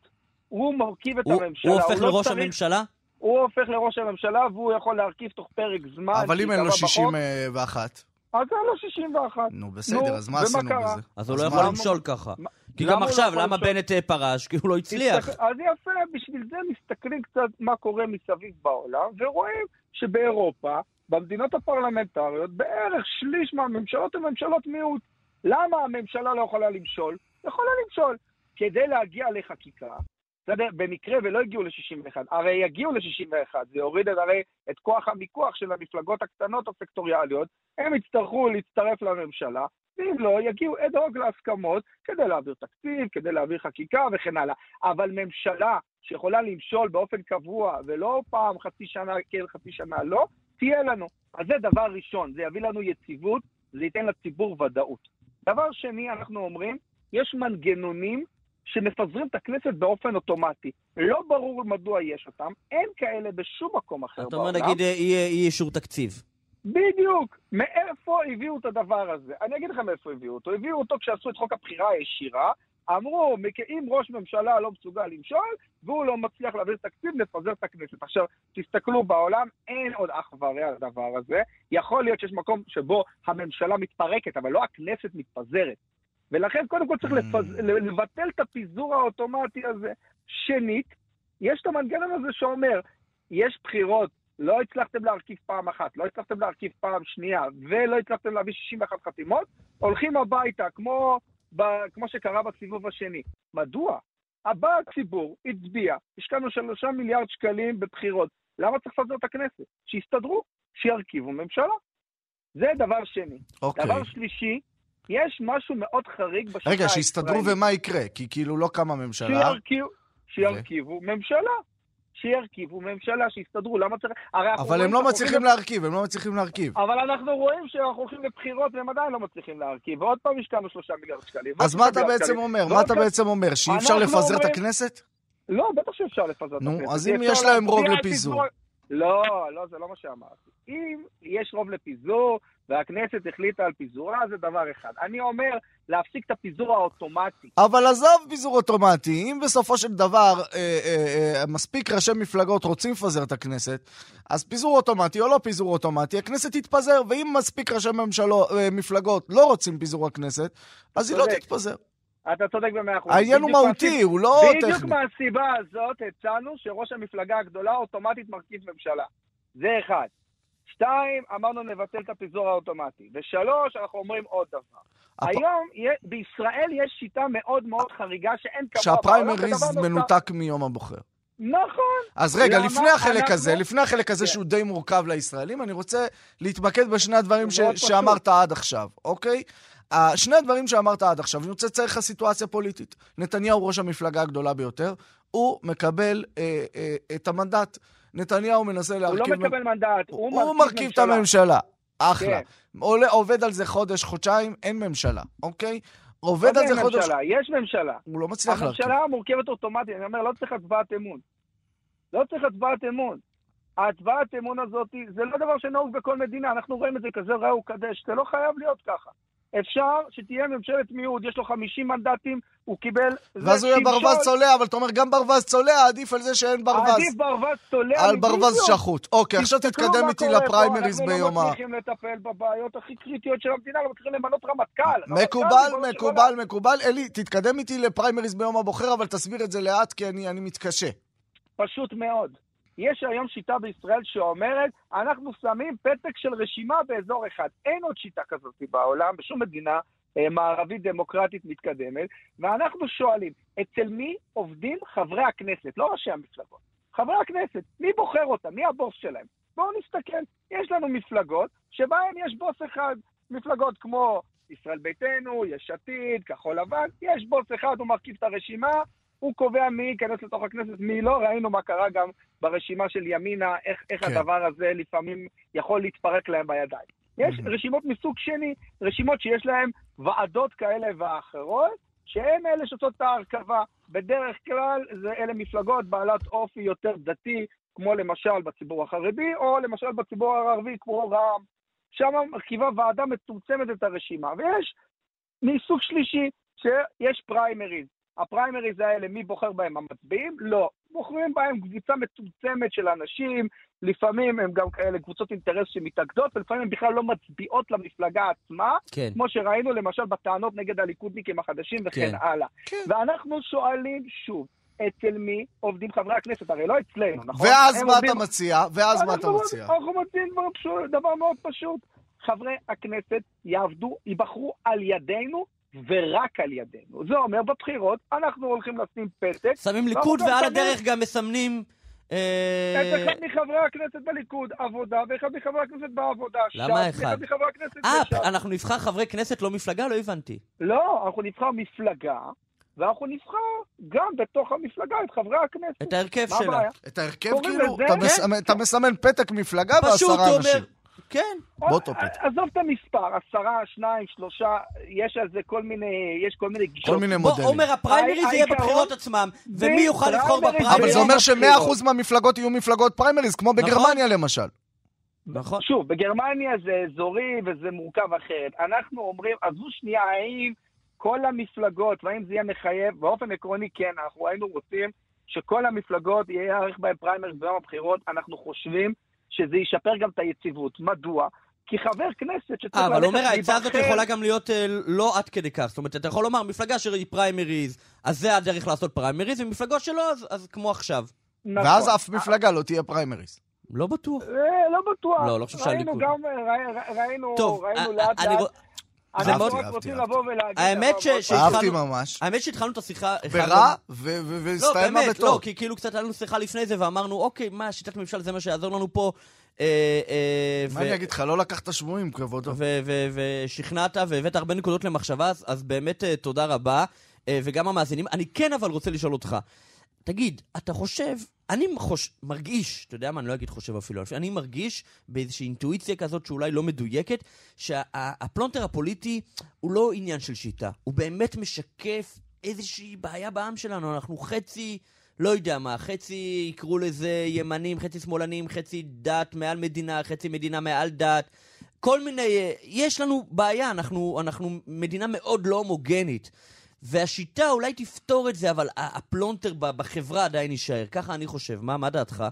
הוא מרכיב את הוא- הממשלה. הוא הופך לא לראש צריך- הממשלה? הוא הופך לראש הממשלה והוא יכול להרכיב תוך פרק זמן. אבל אם אין לו שייקבע בחוק, 61, אז אין לו 61. נו בסדר, אז מה עשינו קרה? בזה? אז הוא לא יכול מה? למשול ככה. מה- כי גם הוא לא עכשיו, למה? בנט אה, פרש? כי הוא לא הצליח. אז יפה, בשביל זה מסתכלים קצת מה קורה מסביב בעולם, ורואים שבאירופה, במדינות הפרלמנטריות, בערך שליש מהממשלות הן ממשלות מיעוט. למה הממשלה לא יכולה למשול? יכולה למשול. כדי להגיע לחקיקה, בסדר, במקרה ולא הגיעו ל-61, הרי יגיעו ל-61, זה יוריד את, הרי את כוח המיקוח של המפלגות הקטנות הסקטוריאליות, הם יצטרכו להצטרף לממשלה, ואם לא, יגיעו אד-הוק להסכמות כדי להעביר תקציב, כדי להעביר חקיקה וכן הלאה. אבל ממשלה שיכולה למשול באופן קבוע, ולא פעם חצי שנה כן, חצי שנה לא, תהיה לנו. אז זה דבר ראשון, זה יביא לנו יציבות, זה ייתן לציבור ודאות. דבר שני, אנחנו אומרים, יש מנגנונים שמפזרים את הכנסת באופן אוטומטי. לא ברור מדוע יש אותם, אין כאלה בשום מקום אחר אתה בעולם. אומר, נגיד, אה, אי אישור תקציב. בדיוק. מאיפה הביאו את הדבר הזה? אני אגיד לך מאיפה הביאו אותו. הביאו אותו כשעשו את חוק הבחירה הישירה. אמרו, אם ראש ממשלה לא מסוגל למשול, והוא לא מצליח להעביר תקציב, נפזר את הכנסת. עכשיו, תסתכלו בעולם, אין עוד אח ורע לדבר הזה. יכול להיות שיש מקום שבו הממשלה מתפרקת, אבל לא הכנסת מתפזרת. ולכן קודם כל צריך Mm. לפז... לבטל את הפיזור האוטומטי הזה. שנית, יש את המנגנון הזה שאומר, יש בחירות, לא הצלחתם להרכיב פעם אחת, לא הצלחתם להרכיב פעם שנייה, ולא הצלחתם להביא 61 חתימות, הולכים הביתה, כמו, ב... כמו שקרה בסיבוב השני. מדוע? הבא הציבור הצביע, השקענו שלושה מיליארד שקלים בבחירות. למה צריך לפזר את הכנסת? שיסתדרו, שירכיבו ממשלה. זה דבר שני. אוקיי. דבר שלישי, יש משהו מאוד חריג בשיטה הישראלית. רגע, שיסתדרו ומה יקרה? כי כאילו לא קמה ממשלה. שירכיבו, שירכיבו ממשלה. שירכיבו ממשלה, שיסתדרו, למה צריך... הרי אבל הם לא מצליחים להרכיב, הם לא מצליחים להרכיב. אבל אנחנו רואים שאנחנו הולכים לבחירות והם עדיין לא מצליחים להרכיב, ועוד פעם השקענו שלושה מיליארד שקלים. אז מה אתה בעצם שקלים. אומר? מה ועוד אתה בעצם אומר? שאי אפשר לפזר את הכנסת? לא, בטח שאפשר לפזר את נו, הכנסת. אז אי אם יש להם רוב לפיזור. פיזור- לא, לא, זה לא מה שאמרתי. אם יש רוב לפיזור והכנסת החליטה על פיזורה, זה דבר אחד. אני אומר להפסיק את הפיזור האוטומטי. אבל עזוב פיזור אוטומטי, אם בסופו של דבר אה, אה, אה, מספיק ראשי מפלגות רוצים לפזר את הכנסת, אז פיזור אוטומטי או לא פיזור אוטומטי, הכנסת תתפזר, ואם מספיק ראשי ממשלו, אה, מפלגות לא רוצים פיזור הכנסת, אז היא לא. תתפזר. אתה צודק במאה אחוז. העניין הוא בדיוק מהותי, הוא לא בדיוק טכני. מהסיבה הזאת הצענו שראש המפלגה הגדולה אוטומטית מרכיב ממשלה. זה אחד. שתיים, אמרנו נבטל את הפיזור האוטומטי. ושלוש, אנחנו אומרים עוד דבר. הפ- היום בישראל יש שיטה מאוד מאוד חריגה שאין כמוה שהפריימריז מנותק מיום הבוחר. נכון. אז רגע, למה לפני החלק אנחנו- הזה, לפני החלק הזה כן. שהוא די מורכב לישראלים, אני רוצה להתמקד בשני הדברים ש-. שאמרת עד עכשיו, אוקיי? שני הדברים שאמרת עד עכשיו, אני רוצה לצייר לך סיטואציה פוליטית. נתניהו ראש המפלגה הגדולה ביותר, הוא מקבל אה, אה, את המנדט. נתניהו מנסה הוא לא להרכיב... מקבל מנדט, הוא הוא מרכיב את ממשלה. הממשלה. אחלה. כן. עולה- עובד על זה חודש, חודשיים, אין ממשלה, אוקיי? לא עובד על זה חודש... ממשלה, יש ממשלה. הוא לא מצליח להרכיב. הממשלה מורכבת אוטומטית, אני אומר, לא צריך הצבעת אמון. לא צריך הצבעת אמון. ההצבעת אמון הזאת, זה לא דבר שנהוג בכל מדינה, אנחנו רואים את זה כזה ראה וקדש, זה לא חייב להיות ככה. אפשר שתהיה ממשלת מיעוט, יש לו 50 מנדטים, הוא קיבל... ואז הוא יהיה. ברווז צולע, אבל אתה אומר, גם ברווז צולע עדיף על זה שאין ברווז. עדיף ברווז צולע על. ברווז שחוט. אוקיי, עכשיו תתקדם איתי לפריימריז ביום אנחנו לא. מצליחים לטפל בבעיות הכי קריטיות של המדינה, לא מצליחים למנות רמטכ"ל. רמטכ"ל, מקובל, מקובל. מקובל. אלי, תתקדם איתי לפריימריז ביום הבוחר, אבל תסביר את זה לאט, כי אני מתקשה. פשוט מאוד. יש היום שיטה בישראל שאומרת, אנחנו שמים פתק של רשימה באזור אחד. אין עוד שיטה כזאת בעולם, בשום מדינה אה, מערבית דמוקרטית מתקדמת, ואנחנו שואלים, אצל מי עובדים חברי הכנסת, לא ראשי המפלגות? חברי הכנסת, מי בוחר אותם? מי הבוס שלהם? בואו נסתכל. יש לנו מפלגות שבהן יש בוס אחד. מפלגות כמו ישראל ביתנו, יש עתיד, כחול לבן, יש בוס אחד, הוא מרכיב את הרשימה, הוא קובע מי ייכנס לתוך הכנסת, מי לא. ראינו מה קרה גם ברשימה של ימינה, איך, איך כן. הדבר הזה לפעמים יכול להתפרק להם בידיים. יש רשימות מסוג שני, רשימות שיש להן ועדות כאלה ואחרות, שהן אלה שעושות את ההרכבה. בדרך כלל זה אלה מפלגות בעלת אופי יותר דתי, כמו למשל בציבור החרדי, או למשל בציבור הערבי, כמו רע"מ. שם מרכיבה ועדה מצומצמת את הרשימה. ויש מסוג שלישי, שיש פריימריז. הפריימריז האלה, מי בוחר בהם? המצביעים? לא. בוחרים בהם קבוצה מצומצמת של אנשים, לפעמים הם גם כאלה קבוצות אינטרס שמתאגדות, ולפעמים הן בכלל לא מצביעות למפלגה עצמה, כן. כמו שראינו למשל בטענות נגד הליכודניקים החדשים וכן כן. הלאה. כן. ואנחנו שואלים שוב, אצל מי עובדים חברי הכנסת? הרי לא אצלנו, נכון? ואז מה עובדים- אתה מציע? ואז מה אתה מציע? אנחנו מציעים דבר דבר מאוד פשוט. חברי הכנסת יעבדו, ייבחרו על ידינו ורק על ידינו. זה אומר, בבחירות אנחנו הולכים לשים פתק. שמים ליכוד ועל שמים הדרך גם מסמנים... אה, את אחד מחברי הכנסת בליכוד עבודה, ואחד מחברי הכנסת בעבודה למה ש"ס, אחד? ואחד מחברי הכנסת אה, בש"ס. אנחנו נבחר חברי כנסת, לא מפלגה? לא הבנתי. לא, אנחנו נבחר מפלגה, ואנחנו נבחר גם בתוך המפלגה את חברי הכנסת. את ההרכב שלה. הבעיה? את ההרכב כאילו, אתה. מסמן- אתה מסמן פתק מפלגה פשוט ועשרה הוא אנשים. אומר... כן. באותו פתק. עזוב את המספר, עשרה, שניים, שלושה, יש על זה כל מיני, יש כל מיני גישות. כל מיני בוא, מודלים. עומר, הפריימריז יהיה בבחירות עצמם, ומי יוכל לבחור פריימריז. בפריימריז? אבל זה אומר בבחירות. ש-100% מהמפלגות יהיו מפלגות פריימריז, כמו בגרמניה למשל. נכון. שוב, בגרמניה זה אזורי וזה מורכב אחרת. אנחנו אומרים, עזבו שנייה, האם כל המפלגות, והאם זה יהיה מחייב, באופן עקרוני כן, אנחנו היינו רוצים שכל המפלגות יהיה ערך בהן פריימריז ביום הבחירות, אנחנו חושבים שזה ישפר גם את היציבות. מדוע? כי חבר כנסת שצריך אה, אבל ללכת אומר, העצה הזאת יכולה גם להיות אה, לא עד כדי כך. זאת אומרת, אתה יכול לומר, מפלגה שהיא פריימריז, אז זה הדרך לעשות פריימריז, ומפלגות שלא, אז- אז כמו עכשיו. נכון. ואז אף מפלגה לא תהיה פריימריז. לא בטוח. אה, לא בטוח. לא, לא חושב ראינו שהליכוד. גם, ראי- ראינו, ראינו אה, לאט לאט. זה אנחנו מאוד- רק רוצים. לבוא ולהגיד... האמת שהתחלנו- אהבתי ממש. האמת שהתחלנו את השיחה... ברע, לא- ו- ו- לא, והסתיימה באמת, בטוב. לא, כי כאילו קצת היה לנו שיחה לפני זה, ואמרנו, אוקיי, מה, שיטת ממשל זה מה שיעזור לנו פה. אה, אה, מה אני אגיד לך, לא לקחת שבויים, כבודו. ושכנעת והבאת הרבה נקודות למחשבה, אז, באמת אה, תודה רבה, אה, וגם המאזינים. אני כן אבל רוצה לשאול אותך, תגיד, אתה חושב, אני חוש, מרגיש, אתה יודע מה, אני לא אגיד חושב אפילו, אני מרגיש באיזושהי אינטואיציה כזאת שאולי לא מדויקת, שהפלונטר הפוליטי הוא לא עניין של שיטה, הוא באמת משקף איזושהי בעיה בעם שלנו, אנחנו חצי... לא יודע מה, חצי יקראו לזה ימנים, חצי שמאלנים, חצי דת מעל מדינה, חצי מדינה מעל דת. כל מיני... יש לנו בעיה, אנחנו, אנחנו מדינה מאוד לא הומוגנית. והשיטה אולי תפתור את זה, אבל הפלונטר בחברה עדיין יישאר. ככה אני חושב. מה, מה דעתך?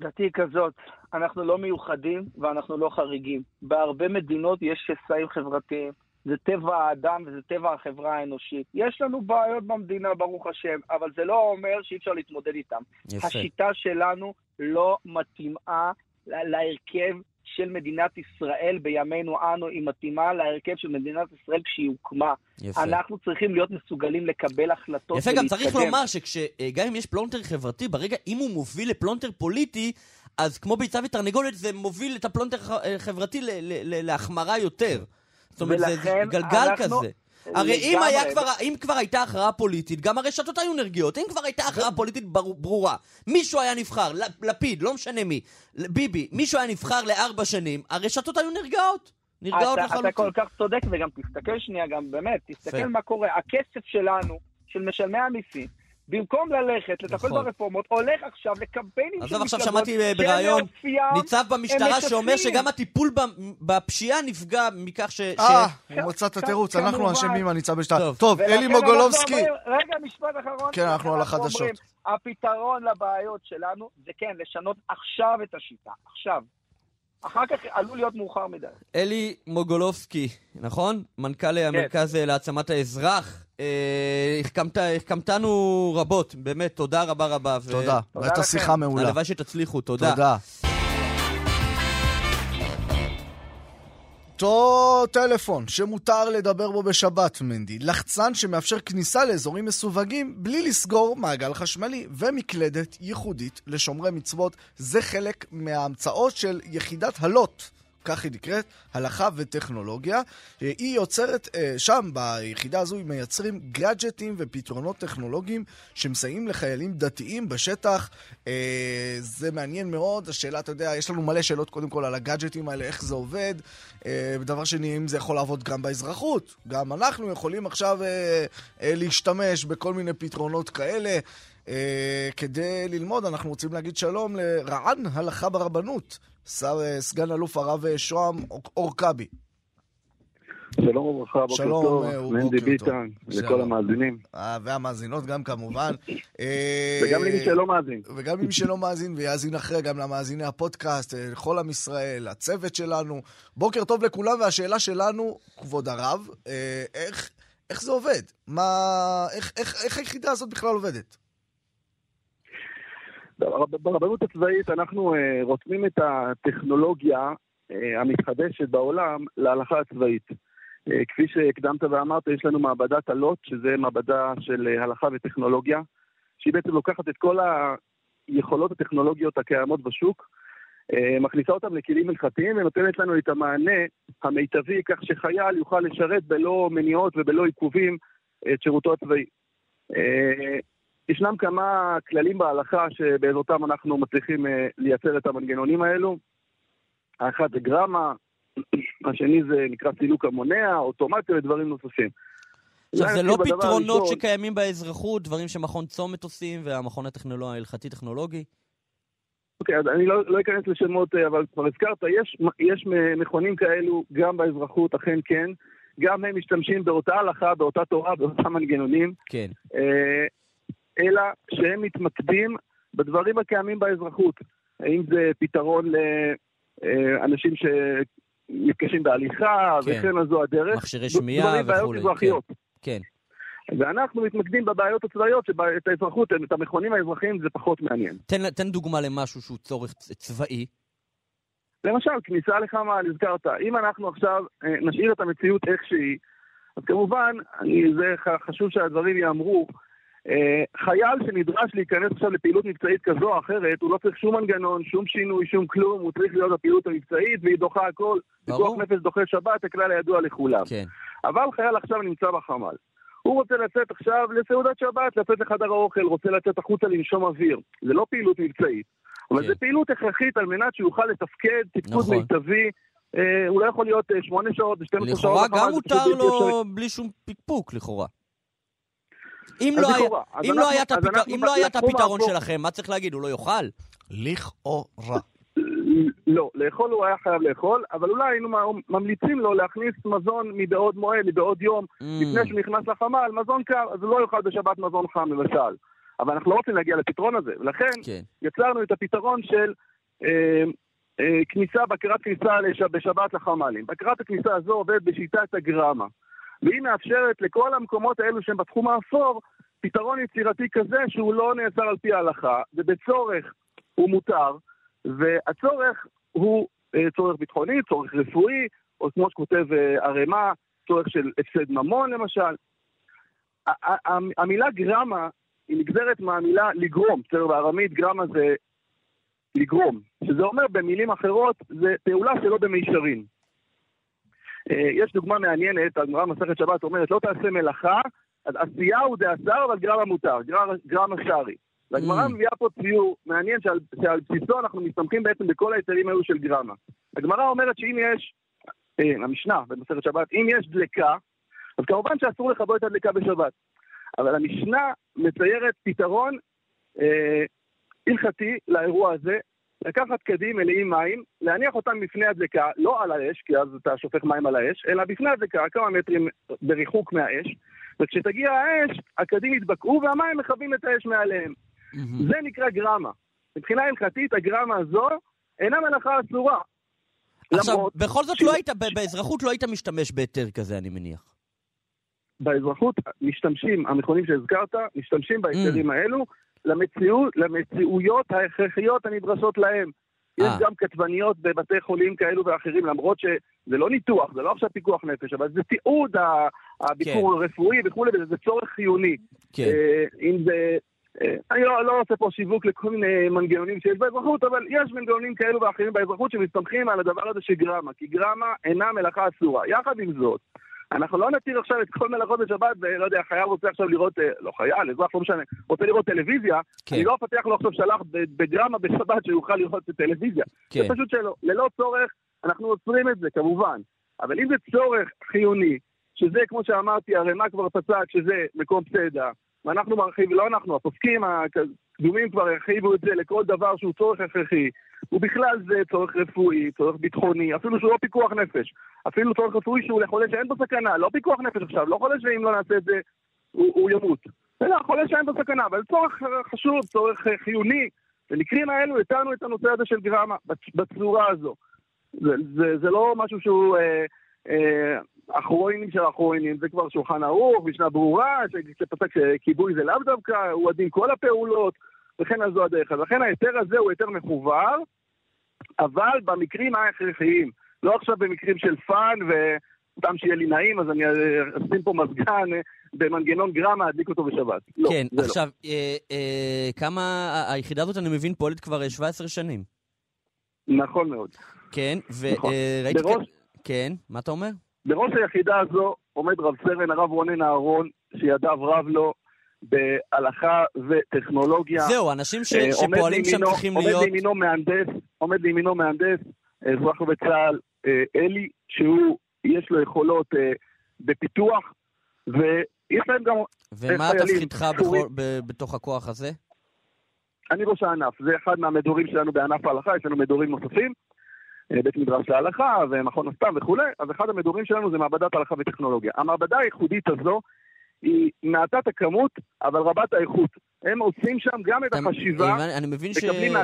דעתי היא כזאת, אנחנו לא מיוחדים ואנחנו לא חריגים. בהרבה מדינות יש שסעים חברתיים. זה טבע האדם וזה טבע החברה האנושית. יש לנו בעיות במדינה, ברוך השם, אבל זה לא אומר שאי אפשר להתמודד איתן. יפה. השיטה שלנו לא מתאימה להרכב של מדינת ישראל בימינו אנו, היא מתאימה להרכב של מדינת ישראל כשהיא הוקמה. יפה. אנחנו צריכים להיות מסוגלים לקבל החלטות יפה, גם צריך ולהתקדם. לומר שגם אם יש פלונטר חברתי, ברגע, אם הוא מוביל לפלונטר פוליטי, אז כמו ביצה ותרנגולת, זה מוביל את הפלונטר החברתי ל- להחמרה יותר. זאת אומרת, זה- גלגל אנחנו- כזה. הרי אם. היה כבר, אם כבר הייתה הכרעה פוליטית, גם הרשתות היו נרגעות. אם כבר הייתה הכרעה פוליטית בר, ברורה, מישהו היה נבחר, לפיד, לא משנה מי, ביבי, מישהו היה נבחר לארבע שנים, הרשתות היו נרגעות. נרגעות אתה, אתה לחלוטין. כל כך צודק, וגם תסתכל שנייה, גם באמת, תסתכל. מה קורה. הכסף שלנו, של משלמי המיסים, במקום ללכת, לטפל נכון. ברפורמות, הולך עכשיו לקמפיינים של עזוב, עכשיו מפלגות שמעתי אה, בריאיון ניצב במשטרה שאומר. שגם הטיפול ב- בפשיעה נפגע מכך ש... אה, הוא מצא את התירוץ. אנחנו אשמים, אני צב בשתיים. טוב. אלי אנחנו מוגולובסקי. רגע, משפט אחרון. כן, אנחנו על החדשות. אומרים, הפתרון לבעיות שלנו זה כן, לשנות עכשיו את השיטה. עכשיו. אחר כך עלול להיות מאוחר מדי. אלי מוגולובסקי, נכון? מנכ"ל כן. המרכז אה, להעצמת האזרח. אה, החכמת- החכמתנו רבות, באמת, תודה רבה רבה. תודה, הייתה. שיחה מעולה. הלוואי שתצליחו, תודה. תודה. אותו טלפון שמותר לדבר בו בשבת, מנדי, לחצן שמאפשר כניסה לאזורים מסווגים בלי לסגור מעגל חשמלי, ומקלדת ייחודית לשומרי מצוות. זה חלק מההמצאות של יחידת הלוט. כך היא נקראת, הלכה וטכנולוגיה. אה, היא יוצרת, אה, שם ביחידה הזו, הם מייצרים גאדג'טים ופתרונות טכנולוגיים שמסייעים לחיילים דתיים בשטח. אה, זה מעניין מאוד, השאלה, אתה יודע, יש לנו מלא שאלות קודם כל על הגאדג'טים האלה, איך זה עובד. דבר שני, אם זה יכול לעבוד גם באזרחות. גם אנחנו יכולים עכשיו להשתמש בכל מיני פתרונות כאלה. אה, כדי ללמוד, אנחנו רוצים להגיד שלום לרע"ן הלכה ברבנות, שר, אה, סגן אלוף הרב אה, שוהם אורקבי. שלום וברכה, בוקר שלום, טוב, מנדי ביטן, לכל המאזינים. והמאזינות גם כמובן. וגם למי שלא מאזין. וגם למי שלא מאזין ויאזין אחרי, גם למאזיני הפודקאסט, לכל עם ישראל, הצוות שלנו. בוקר טוב לכולם, והשאלה שלנו, כבוד הרב, איך, איך זה עובד? מה, איך, איך, איך היחידה הזאת בכלל עובדת? ברבנות הצבאית אנחנו uh, רותמים את הטכנולוגיה uh, המתחדשת בעולם להלכה הצבאית. Uh, כפי שהקדמת ואמרת, יש לנו מעבדת אלוט, שזה מעבדה של הלכה וטכנולוגיה, שהיא בעצם לוקחת את כל היכולות הטכנולוגיות הקיימות בשוק, מכניסה אותן לכלים הלכתיים ונותנת לנו את המענה המיטבי, כך שחייל יוכל לשרת בלא מניעות ובלא עיכובים את שירותו הצבאי. ישנם כמה כללים בהלכה שבעזרתם אנחנו מצליחים אה, לייצר את המנגנונים האלו. האחד זה גרמה, השני זה נקרא סילוק המונע, אוטומציה ודברים נוספים. עכשיו, זה לא פתרונות ראשון... שקיימים באזרחות, דברים שמכון צומת עושים והמכון הטכנולוגי, ההלכתי-טכנולוגי? אוקיי, okay, אז אני לא, לא אכנס לשמות, אה, אבל כבר הזכרת, יש, יש מכונים כאלו גם באזרחות, אכן כן. גם הם משתמשים באותה הלכה, באותה תורה, באותם מנגנונים. כן. אה, אלא שהם מתמקדים בדברים הקיימים באזרחות. האם זה פתרון לאנשים שמתקשים בהליכה, כן. וכן אז זו הדרך. מכשירי שמיעה וכולי. כן. כן. ואנחנו מתמקדים בבעיות הצבאיות, שאת האזרחות, את המכונים האזרחיים זה פחות מעניין. תן, תן דוגמה למשהו שהוא צורך צבאי. למשל, כניסה לחמ"ל, הזכרת. אם אנחנו עכשיו אה, נשאיר את המציאות איך שהיא, אז כמובן, אני, זה חשוב שהדברים ייאמרו, אה, חייל שנדרש להיכנס עכשיו לפעילות מבצעית כזו או אחרת, הוא לא צריך שום מנגנון, שום שינוי, שום כלום, הוא צריך להיות בפעילות המבצעית והיא דוחה הכל. פיקוח נפש דוחה שבת, הכלל הידוע לכולם. כן. אבל חייל עכשיו נמצא בחמ"ל. הוא רוצה לצאת עכשיו לסעודת שבת, לצאת לחדר האוכל, רוצה לצאת החוצה לנשום אוויר. זה לא פעילות מבצעית, אבל כן. זו פעילות הכרחית על מנת שהוא יוכל לתפקד תפקוד נכון. מיטבי. אה, הוא לא יכול להיות אה, שמונה שעות, 12 שעות. לכאורה גם מותר לו בלי שום פקפוק, לכאורה. אם לא היה, אם לא היה, אם לא היה את הפתרון שלכם, מה צריך להגיד? הוא לא יאכל? לכאורה. לא, לאכול הוא היה חייב לאכול, אבל אולי היינו ממליצים לו להכניס מזון מבעוד מועד, מבעוד יום, mm. לפני שהוא נכנס לחמ"ל, מזון קר, אז הוא לא יאכל בשבת מזון חם למשל. אבל אנחנו לא רוצים להגיע לפתרון הזה, ולכן כן. יצרנו את הפתרון של אה, אה, כניסה, בקרת כניסה לש, בשבת לחמ"לים. בקרת הכניסה הזו עובדת בשיטת הגרמה. והיא מאפשרת לכל המקומות האלו שהם בתחום האפור, פתרון יצירתי כזה שהוא לא נעצר על פי ההלכה, ובצורך הוא מותר, והצורך הוא אה, צורך ביטחוני, צורך רפואי, או כמו שכותב אה, ערימה, צורך של הפסד ממון למשל. המילה גרמה היא נגזרת מהמילה לגרום, בסדר, בארמית גרמה זה לגרום, שזה אומר במילים אחרות, זה פעולה שלא במישרין. אה, יש דוגמה מעניינת, הגמרא מסכת שבת אומרת, לא תעשה מלאכה, אז עשייה הוא דאסר, אבל גרם המותר, גרם השארי. והגמרא mm. מביאה פה ציור מעניין שעל, שעל בסיסו אנחנו מסתמכים בעצם בכל ההיתרים האלו של גרמה. הגמרא אומרת שאם יש, אה, המשנה במסכת שבת, אם יש דלקה, אז כמובן שאסור לכבות את הדלקה בשבת. אבל המשנה מציירת פתרון אה, הלכתי לאירוע הזה, לקחת קדים מלאים מים, להניח אותם בפני הדלקה, לא על האש, כי אז אתה שופך מים על האש, אלא בפני הדלקה, כמה מטרים בריחוק מהאש, וכשתגיע האש, הקדים יתבקעו והמים מכבים את האש מעליהם. Mm-hmm. זה נקרא גרמה. מבחינה הלכתית, הגרמה הזו אינה מלאכה אסורה. עכשיו, למרות... בכל זאת ש... לא היית, באזרחות לא היית משתמש בהיתר כזה, אני מניח. באזרחות משתמשים, המכונים שהזכרת, משתמשים בהיתרים mm. האלו למציא, למציאויות ההכרחיות הנדרשות להם. יש אה. גם כתבניות בבתי חולים כאלו ואחרים, למרות שזה לא ניתוח, זה לא עכשיו פיקוח נפש, אבל זה תיעוד הביקור כן. הרפואי וכולי, וזה צורך חיוני. כן. אה, אם זה אה, אני לא, לא עושה פה שיווק לכל מיני מנגנונים שיש באזרחות, אבל יש מנגנונים כאלו ואחרים באזרחות שמסתמכים על הדבר הזה של גרמה, כי גרמה אינה מלאכה אסורה. יחד עם זאת, אנחנו לא נתיר עכשיו את כל מלאכות בשבת, ולא יודע, חייל רוצה עכשיו לראות, אה, לא חייל, אזרח, לא משנה, רוצה לראות טלוויזיה, כן. אני לא אפתח לו עכשיו שלח ב- בגרמה בשבת שיוכל לראות את הטלוויזיה. כן. זה פשוט שלא. ללא צורך, אנחנו עוצרים את זה, כמובן. אבל אם זה צורך חיוני, שזה, כמו שאמרתי, הרמ"א כבר פסק שזה מקום פסדה, ואנחנו מרחיבים, לא אנחנו, הפוסקים הקדומים כבר הרחיבו את זה לכל דבר שהוא צורך הכרחי, ובכלל זה צורך רפואי, צורך ביטחוני, אפילו שהוא לא פיקוח נפש, אפילו צורך רפואי שהוא לחולה שאין בו סכנה, לא פיקוח נפש עכשיו, לא חולה שאם לא נעשה את זה הוא, הוא ימות. אלא חולה שאין בו סכנה, אבל צורך חשוב, צורך אה, חיוני. במקרים האלו הצענו את הנושא הזה של גרמה, בצ- בצורה הזו. זה, זה, זה לא משהו שהוא אה, אה, אחרונים של אחרונים, זה כבר שולחן ערוך, משנה ברורה, שפסק שכיבוי זה לאו דווקא, הוא הדין כל הפעולות, וכן על זו הדרך. אז לכן ההיתר הזה הוא היתר מחובר, אבל במקרים ההכרחיים, לא עכשיו במקרים של fun וסתם שיהיה לי נעים, אז אני אה, אשים פה מזגן אה, במנגנון גרמה, אדליק אותו בשבת. לא, כן, לא. עכשיו, אה, אה, כמה... היחידה הזאת, אני מבין, פועלת כבר אה, 17 שנים. נכון מאוד. כן, נכון. וראיתי... בראש- כן, מה אתה אומר? בראש היחידה הזו עומד רב סרן הרב רונן אהרון, שידיו רב לו בהלכה וטכנולוגיה. זהו, אנשים ש- אה, עומד שפועלים שם צריכים עומד להיות... לימינו מהנדס, עומד לימינו מהנדס, אזרח בצה"ל, אה, אלי, שהוא, יש לו יכולות אה, בפיתוח, ויש להם גם, ומה תפקידך. בכל- ב- בתוך הכוח הזה? אני ראש הענף, זה אחד מהמדורים שלנו בענף ההלכה, יש לנו מדורים נוספים, בית מדרש להלכה ומכון הסתם וכולי, אז אחד המדורים שלנו זה מעבדת הלכה וטכנולוגיה. המעבדה הייחודית הזו היא מעטת הכמות, אבל רבת האיכות. הם עושים שם גם את החשיבה, אה, אני מבין מקבלים מה-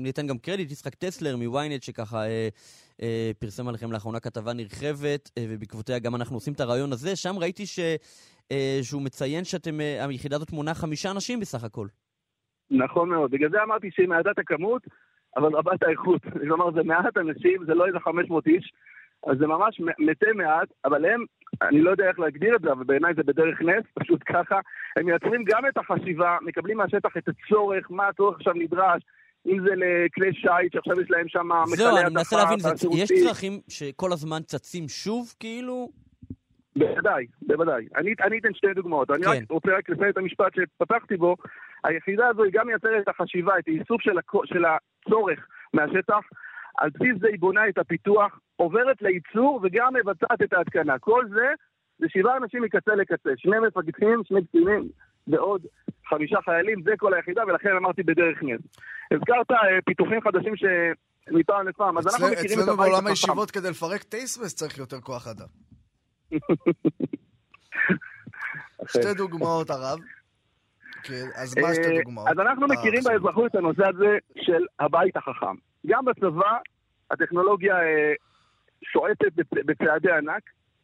שניתן גם קרדיט, יצחק טסלר מוויינט, שככה אה, אה, פרסם עליכם לאחרונה כתבה נרחבת, אה, ובעקבותיה גם אנחנו עושים את הרעיון הזה. שם ראיתי ש- אה, שהוא מציין שאתם, אה, היחידה הזאת מונה חמישה אנשים בסך הכל. נכון מאוד. בגלל זה אמרתי שהיא מעטת הכמות, אבל רבת האיכות. כלומר, זה מעט אנשים, זה לא איזה 500 איש, אז זה ממש מתי מעט, אבל הם, אני לא יודע איך להגדיר את זה, אבל בעיניי זה בדרך נס, פשוט ככה. הם מייצרים גם את החשיבה, מקבלים מהשטח את הצורך, מה הצורך עכשיו נדרש. אם זה לכלי שיט, שעכשיו יש להם שם מכלי זהו, אני מנסה להבין, זה-. יש צרכים שכל הזמן צצים שוב, כאילו? בוודאי, בוודאי. אני, אני אתן שתי דוגמאות. אני כן. רק רוצה רק לסיים את המשפט שפתחתי בו. היחידה הזו היא גם מייצרת את החשיבה, את האיסוף של, הכ... של הצורך מהשטח. על בסיס זה היא בונה את הפיתוח, עוברת לייצור וגם מבצעת את ההתקנה. כל זה זה שבעה אנשים מקצה לקצה. שני מפקדים, שני קצינים ועוד חמישה חיילים, זה כל היחידה, ולכן אמרתי בדרך נס. הזכרת אה, פיתוחים חדשים ש... מפעם לפעם, אז אנחנו מכירים את אצלנו הבית בעולם החכם. הישיבות כדי לפרק טייסמס צריך יותר כוח אדם. שתי דוגמאות, הרב. כן, אז מה שתי אה, דוגמאות? אז אנחנו אה, מכירים. באזרחות את הנושא הזה של הבית החכם. גם בצבא הטכנולוגיה שועטת בצ- בצעדי ענק,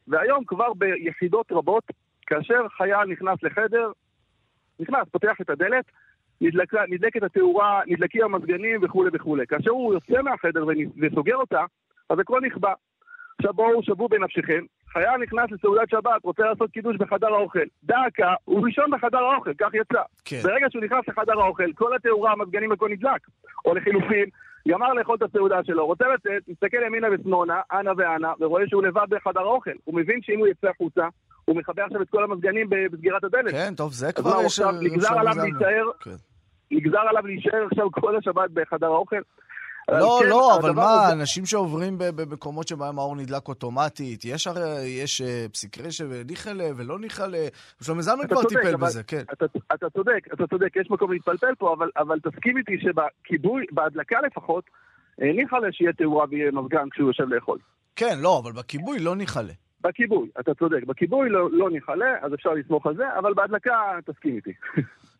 והיום כבר ביחידות רבות, כאשר חייל נכנס לחדר, נכנס, פותח את הדלת, נדלקה, נדלקת התאורה, נדלקים המזגנים וכולי וכולי. כאשר הוא יוצא מהחדר וסוגר אותה, אז הכל נכבה. עכשיו בואו שוו בנפשכם, חייל נכנס לסעודת שבת, רוצה לעשות קידוש בחדר האוכל. דקה, הוא ראשון בחדר האוכל, כך יצא. כן. ברגע שהוא נכנס לחדר האוכל, כל התאורה, המזגנים, הכל נדלק. או לחילופין, גמר לאכול את הסעודה שלו, רוצה לצאת, מסתכל ימינה ושמאלה, אנה ואנה, ורואה שהוא לבד בחדר האוכל. הוא מבין שאם הוא יצא החוצה, הוא מכבה עכשיו את כל המזגנים בסגירת הדלת. כן, טוב, זה כבר יש... עכשיו נגזר עליו להישאר, כן. נגזר עליו להישאר עכשיו כל השבת בחדר האוכל. לא, כן, לא, אבל מה, הזה- אנשים שעוברים במקומות שבהם האור נדלק אוטומטית, יש הרי, יש אה, פסיקרי שניחלה ולא ניחלה, שלומי זלמן כבר צודק, טיפל אבל- בזה, כן. אתה, אתה צודק, אתה צודק, יש מקום להתפלפל פה, אבל, אבל תסכים איתי שבכיבוי, בהדלקה לפחות, אה, ניחא לה שיהיה תאורה ויהיה מזגן כשהוא יושב לאכול. כן, לא, אבל בכיבוי לא ניחלה. בכיבוי, אתה צודק, בכיבוי לא, לא ניחלה, אז אפשר לסמוך על זה, אבל בהדלקה תסכים איתי.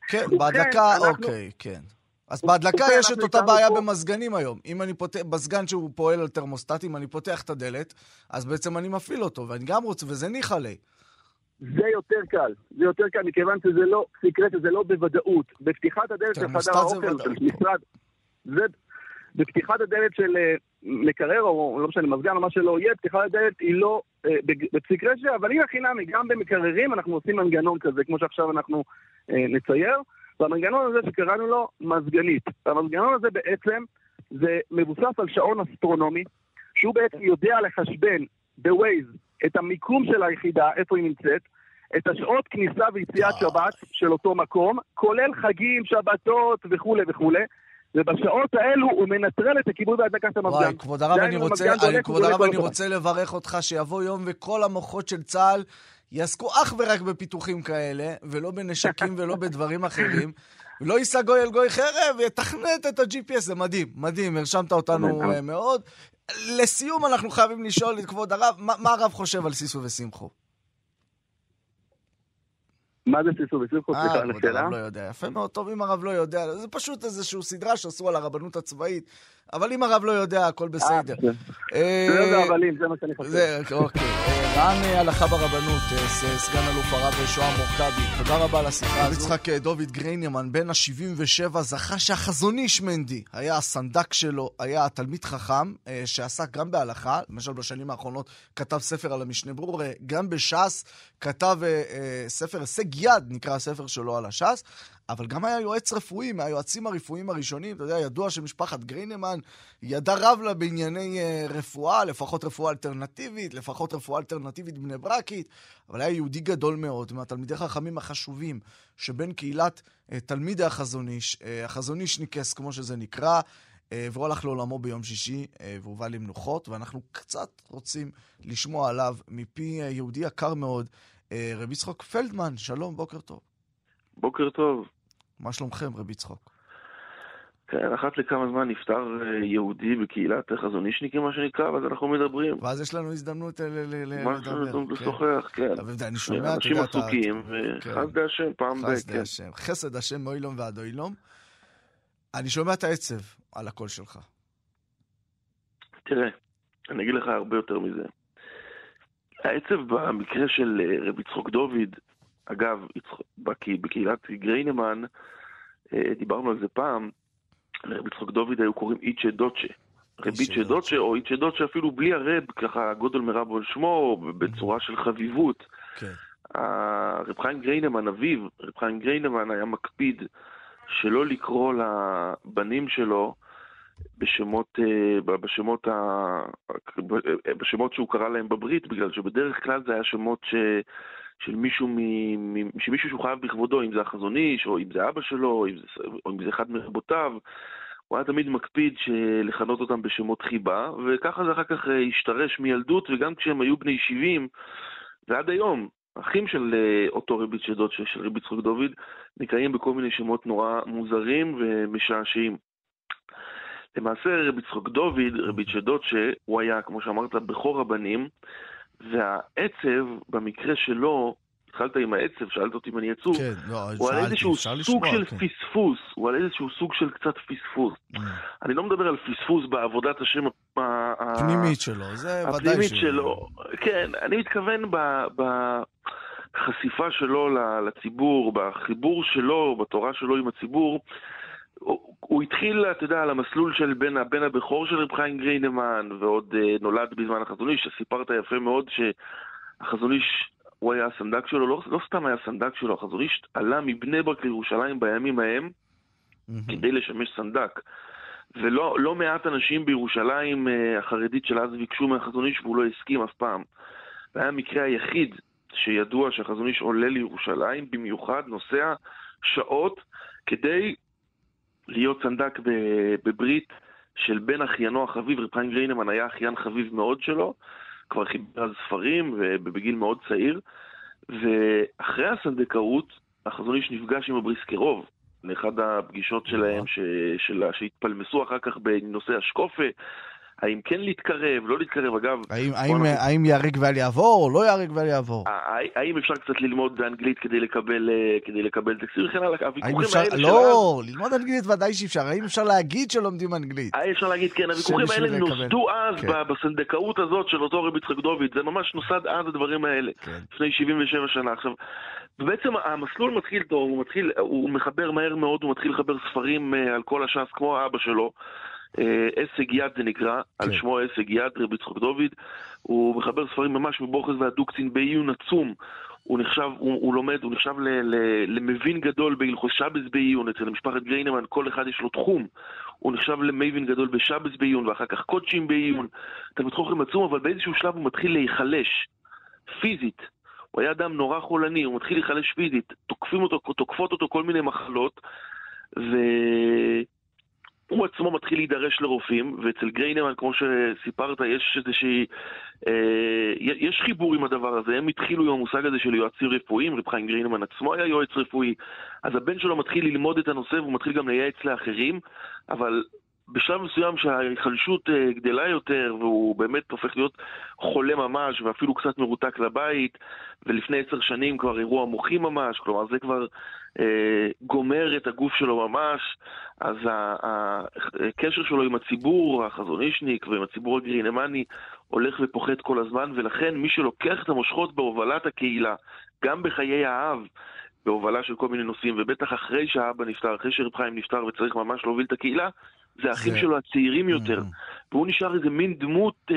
כן, בהדלקה, אנחנו- אוקיי, כן. אז בהדלקה ובכן, יש את אותה בעיה פה- במזגנים היום. אם אני פותח, מזגן שהוא פועל על תרמוסטט, אם אני פותח את הדלת, אז בעצם אני מפעיל אותו, ואני גם רוצה, וזה ניחלה. זה יותר קל, זה יותר קל, מכיוון שזה לא סקרט, זה לא בוודאות. בפתיחת הדלת של תרמוסטט חדר האוכל. של משרד, זה... בפתיחת הדלת של אה, מקרר, או לא משנה, מזגן או מה שלא יהיה, פתיחת הדלת היא לא אה, בג- בפסיק רשע, אבל הנה חינמי, גם במקררים אנחנו עושים מנגנון כזה, כמו שעכשיו אנחנו אה, נצייר, והמנגנון הזה שקראנו לו מזגנית. המנגנון הזה בעצם זה מבוסס על שעון אסטרונומי, שהוא בעצם יודע לחשבן ב-Waze את המיקום של היחידה, איפה היא נמצאת, את השעות כניסה ויציאת שבת של אותו מקום, כולל חגים, שבתות וכולי וכולי. ובשעות האלו הוא מנטרל את הכיבוד והדלקת המזגן. וואי, כבוד הרב, אני רוצה, אני, כבוד הרב, אני רוצה לברך אותך שיבוא יום וכל המוחות של צה"ל יעסקו אך ורק בפיתוחים כאלה, ולא בנשקים ולא בדברים אחרים. ולא יישא גוי אל גוי חרב, ויתכנת את ה-GPS, זה מדהים, מדהים, הרשמת אותנו uh, מאוד. לסיום, אנחנו חייבים לשאול את כבוד הרב, מה, מה הרב חושב על סיסו ושמחו? מה זה סיסו? סליחה על אה, כבוד הרב לא יודע. יפה מאוד, טוב אם הרב לא יודע. זה פשוט איזושהי סדרה שעשו על הרבנות הצבאית, אבל אם הרב לא יודע, הכל בסדר. אה, זה הבלים, זה מה שאני חושב. זה, אוקיי. רן הלכה ברבנות, סגן אלוף הרב שוהם מורקבי, תודה רבה על השיחה הזו. יצחק דוד גריינמן, בן ה-77, זכה שהחזון איש מנדי היה הסנדק שלו, היה התלמיד חכם, שעסק גם בהלכה, למשל בשנים האחרונות כתב ספר על המשנה ברור, גם בש"ס כתב ספר הישג יד, נקרא הספר שלו על הש"ס. אבל גם היה יועץ רפואי, מהיועצים הרפואיים הראשונים. אתה יודע, ידוע שמשפחת גרינמן ידע רב לה בענייני uh, רפואה, לפחות רפואה אלטרנטיבית, לפחות רפואה אלטרנטיבית בני ברקית, אבל היה יהודי גדול מאוד, מהתלמידי החכמים החשובים, שבין קהילת uh, תלמידי החזון איש, uh, החזון איש ניקס, כמו שזה נקרא, והוא הלך לעולמו ביום שישי, והובא למנוחות, ואנחנו קצת רוצים לשמוע עליו מפי יהודי יקר מאוד, רבי יצחוק פלדמן, שלום, בוקר טוב. בוקר טוב. מה שלומכם, רבי צחוק? כן, אחת לכמה זמן נפטר אה, יהודי בקהילת חזונישניקים, מה שנקרא, ואז אנחנו מדברים. ואז יש לנו הזדמנות לדבר. מה יש לנו הזדמנות לשוחח, כן. אני שומע, אנשים עסוקים, וחסד השם, פעם ב... חסד השם. חסד השם מאוילום ועד אוילום. אני שומע את העצב על הקול שלך. תראה, אני אגיד לך הרבה יותר מזה. העצב במקרה של אה, רבי צחוק דוד, אגב, בקהילת גריינמן, אה, דיברנו על זה פעם, לרבי צחוק דוד היו קוראים איצ'ה דוצ'ה. רביצ'ה דוצ'ה, או איצ'ה דוצ'ה אפילו בלי הרב, ככה גודל מרבו על שמו, בצורה של חביבות. כן. רב חיים גריינמן, אביו, רב חיים גריינמן היה מקפיד שלא לקרוא לבנים שלו בשמות, אה, בשמות, בשמות שהוא קרא להם בברית, בגלל שבדרך כלל זה היה שמות ש... של מישהו, מ, שמישהו שהוא חייב בכבודו, אם זה החזון איש, או אם זה אבא שלו, אם זה, או אם זה אחד מרבותיו. הוא היה תמיד מקפיד לכנות אותם בשמות חיבה, וככה זה אחר כך אה, השתרש מילדות, וגם כשהם היו בני 70, ועד היום, אחים של אה, אותו רבי צ'דות, של רבי צחוק דוד, נקראים בכל מיני שמות נורא מוזרים ומשעשעים. למעשה רבי צחוק דוד, רבי צ'דות, שהוא היה, כמו שאמרת, בכור הבנים, והעצב, במקרה שלו, התחלת עם העצב, שאלת אותי אם אני עצוב, כן, לא, הוא שאלתי, על איזשהו סוג לשמוע, של כן. פספוס, הוא על איזשהו סוג של קצת פספוס. Mm. אני לא מדבר על פספוס בעבודת השם הפנימית שלו, זה ודאי הפנימית שלו. כן, אני מתכוון בחשיפה שלו לציבור, בחיבור שלו, בתורה שלו עם הציבור. הוא, התחיל, אתה יודע, על המסלול של בן הבן הבכור של רב חיים גריינמן, ועוד uh, נולד בזמן החזון איש, שסיפרת יפה מאוד שהחזון איש, הוא היה הסנדק שלו, לא, לא סתם היה הסנדק שלו, החזון איש עלה מבני ברק לירושלים בימים ההם mm-hmm. כדי לשמש סנדק. ולא לא מעט אנשים בירושלים uh, החרדית של אז ביקשו מהחזון איש והוא לא הסכים אף פעם. זה היה המקרה היחיד שידוע שהחזון איש עולה לירושלים, במיוחד נוסע שעות כדי להיות סנדק בברית של בן אחיינו החביב, רב חיים גריינמן היה אחיין חביב מאוד שלו, כבר חיבר על ספרים ובגיל מאוד צעיר, ואחרי הסנדקאות, החזון איש נפגש עם הבריסקרוב, לאחד הפגישות שלהם, ש... של... שהתפלמסו אחר כך בנושא השקופה, האם כן להתקרב, לא להתקרב, אגב... האם, האם, אנחנו... האם ייהרג ואל יעבור, או לא ייהרג ואל יעבור? האם אפשר קצת ללמוד אנגלית כדי לקבל, אה, כדי לקבל תקציב וכן הלאה? הוויכוחים אפשר... האלה לא, שאז... ללמוד אנגלית ודאי שאפשר. האם אפשר להגיד שלומדים אנגלית? האם אפשר להגיד, כן. הוויכוחים האלה נוסדו אז כן. בסנדקאות הזאת של אותו רבי יצחק דוד. זה ממש נוסד אז הדברים האלה. כן. לפני 77 שנה. עכשיו... ובעצם המסלול מתחיל טוב, הוא מתחיל, הוא מחבר מהר מאוד, הוא מתחיל לחבר ספרים אה, על כל הש"ס כמו אבא שלו. הישג יד זה נקרא, כן. על שמו הישג יד, רבי יצחק דוד. הוא מחבר ספרים ממש מבוכז והדוקצין בעיון עצום. הוא נחשב, הוא, הוא לומד, הוא נחשב ל, ל, למבין גדול בהלכות שבס בעיון, אצל משפחת גריינמן כל אחד יש לו תחום. הוא נחשב למבין גדול בשבס בעיון, ואחר כך קודשים בעיון. תלמיד חוכם עצום, אבל באיזשהו שלב הוא מתחיל להיחלש, פיזית. הוא היה אדם נורא חולני, הוא מתחיל להיחלש פיזית. תוקפים אותו, תוקפות אותו כל מיני מחלות, והוא עצמו מתחיל להידרש לרופאים, ואצל גריינמן, כמו שסיפרת, יש איזושהי... אה, יש חיבור עם הדבר הזה, הם התחילו עם המושג הזה של יועצים רפואיים, רב חיים גריינמן עצמו היה יועץ רפואי, אז הבן שלו מתחיל ללמוד את הנושא והוא מתחיל גם לייעץ לאחרים, אבל בשלב מסוים שההיחלשות אה, גדלה יותר והוא באמת הופך להיות חולה ממש ואפילו קצת מרותק לבית ולפני עשר שנים כבר אירוע מוחי ממש, כלומר זה כבר גומר את הגוף שלו ממש, אז הקשר שלו עם הציבור החזון אישניק ועם הציבור הגרינמני הולך ופוחת כל הזמן ולכן מי שלוקח את המושכות בהובלת הקהילה, גם בחיי האב, בהובלה של כל מיני נושאים, ובטח אחרי שהאבא נפטר, אחרי שרב חיים נפטר וצריך ממש להוביל את הקהילה, זה האחים שלו הצעירים יותר. והוא נשאר איזה מין דמות אה,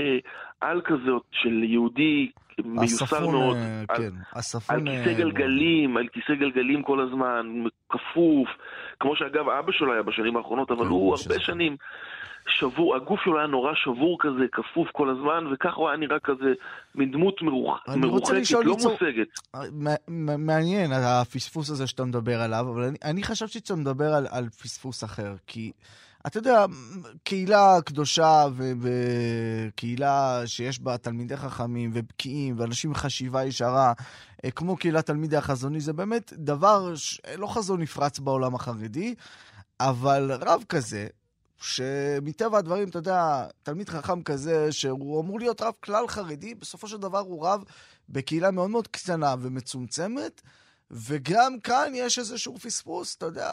על כזאת של יהודי מיוסר מאוד, אה, על, כן, הספון... על כיסא אה, גלגלים, על כיסא גלגלים כל הזמן, כפוף, כמו שאגב אבא שלו היה בשנים האחרונות, אבל כן, הוא הרבה שנים שבור, הגוף שלו היה נורא שבור כזה, כפוף כל הזמן, וככה הוא היה נראה כזה, מין דמות מרוחקת, לא ליצור- מושגת. מ- מעניין הפספוס הזה שאתה מדבר עליו, אבל אני, אני חשבתי שאתה מדבר על, על פספוס אחר, כי אתה יודע, קהילה קדושה וקהילה שיש בה תלמידי חכמים ובקיאים ואנשים עם חשיבה ישרה, אה, כמו קהילת תלמידי החזוני, זה באמת דבר, ש- לא חזון נפרץ בעולם החרדי, אבל רב כזה, שמטבע הדברים, אתה יודע, תלמיד חכם כזה, שהוא אמור להיות רב כלל חרדי, בסופו של דבר הוא רב בקהילה מאוד מאוד קטנה ומצומצמת, וגם כאן יש איזשהו פספוס, אתה יודע.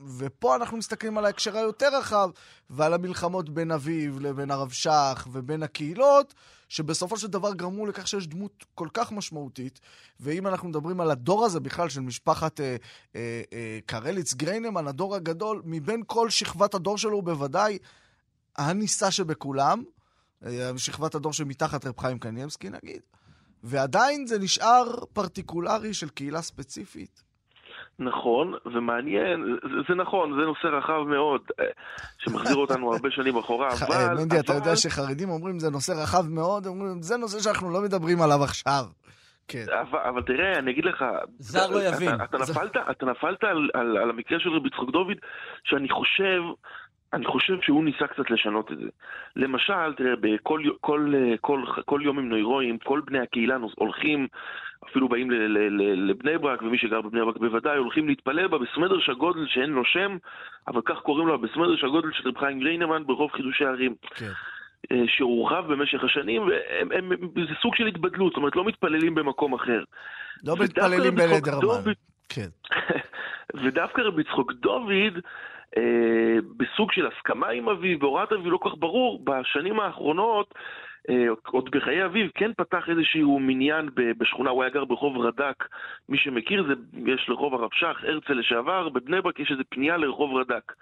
ופה אנחנו מסתכלים על ההקשר היותר רחב, ועל המלחמות בין אביו לבין הרב שך ובין הקהילות, שבסופו של דבר גרמו לכך שיש דמות כל כך משמעותית. ואם אנחנו מדברים על הדור הזה בכלל, של משפחת אה, אה, אה, קרליץ גריינמן, הדור הגדול, מבין כל שכבת הדור שלו הוא בוודאי הנישא שבכולם, אה, שכבת הדור שמתחת רב חיים קניאבסקי נגיד, ועדיין זה נשאר פרטיקולרי של קהילה ספציפית. נכון, ומעניין, זה, זה נכון, זה נושא רחב מאוד, אה, שמחזיר אותנו הרבה שנים אחורה, ח- אבל... אה, מנדי, אתה אבל- יודע שחרדים אומרים זה נושא רחב מאוד, אומרים זה נושא שאנחנו לא מדברים עליו עכשיו. כן. אבל, אבל תראה, אני אגיד לך... זר לא אתה- יבין. אתה, אתה נפלת, אתה נפלת על, על, על המקרה של רבי יצחק דוד, שאני חושב... אני חושב שהוא ניסה קצת לשנות את זה. למשל, תראה, בכל כל, כל, כל, כל יום עם נוירואים, כל בני הקהילה הולכים, אפילו באים לבני ברק, ומי שגר בבני ברק בוודאי, הולכים להתפלל בה בסמדרש הגודל שאין לו שם, אבל כך קוראים לו, בסמדרש הגודל של רב חיים גריינמן ברחוב חידושי הערים. כן. אה, שהורחב במשך השנים, וזה סוג של התבדלות, זאת אומרת, לא מתפללים במקום אחר. לא מתפללים בלדרמן. דוד- כן. ודווקא רבי יצחק דוד, אה, בסוג של הסכמה עם אביו, בהוראת אביו לא כך ברור, בשנים האחרונות, עוד בחיי אביו, כן פתח איזשהו מניין בשכונה, הוא היה גר ברחוב רד"ק, מי שמכיר, זה, יש לרחוב הרב שך, הרצל לשעבר, בבני ברק יש איזו פנייה לרחוב רד"ק.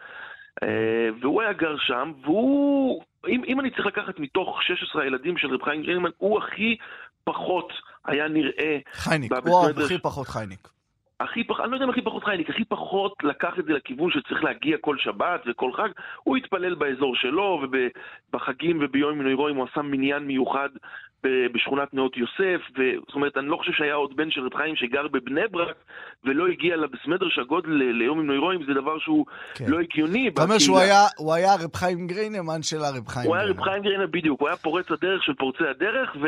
אה, והוא היה גר שם, והוא, אם, אם אני צריך לקחת מתוך 16 הילדים של רב חיים גרינמן, הוא הכי פחות היה נראה חייניק, הוא. הכי פחות חייניק. הכי פחות, אני לא יודע אם הכי פחות חייניק, הכי פחות לקח את זה לכיוון שצריך להגיע כל שבת וכל חג, הוא התפלל באזור שלו, ובחגים וביום מנוירואים הוא עשה מניין מיוחד בשכונת נאות יוסף, ו- זאת אומרת, אני לא חושב שהיה עוד בן של רב חיים שגר בבני ברק ולא הגיע לבסמדרש הגודל ל- ליום עם נוירואים, זה דבר שהוא כן. לא הגיוני. אתה אומר שהוא בקהילה. היה- הוא היה רב חיים גריינמן של הרב חיים הוא היה רב גריינמן. חיים גרינה בדיוק, הוא היה פורץ הדרך של פורצי הדרך, ו...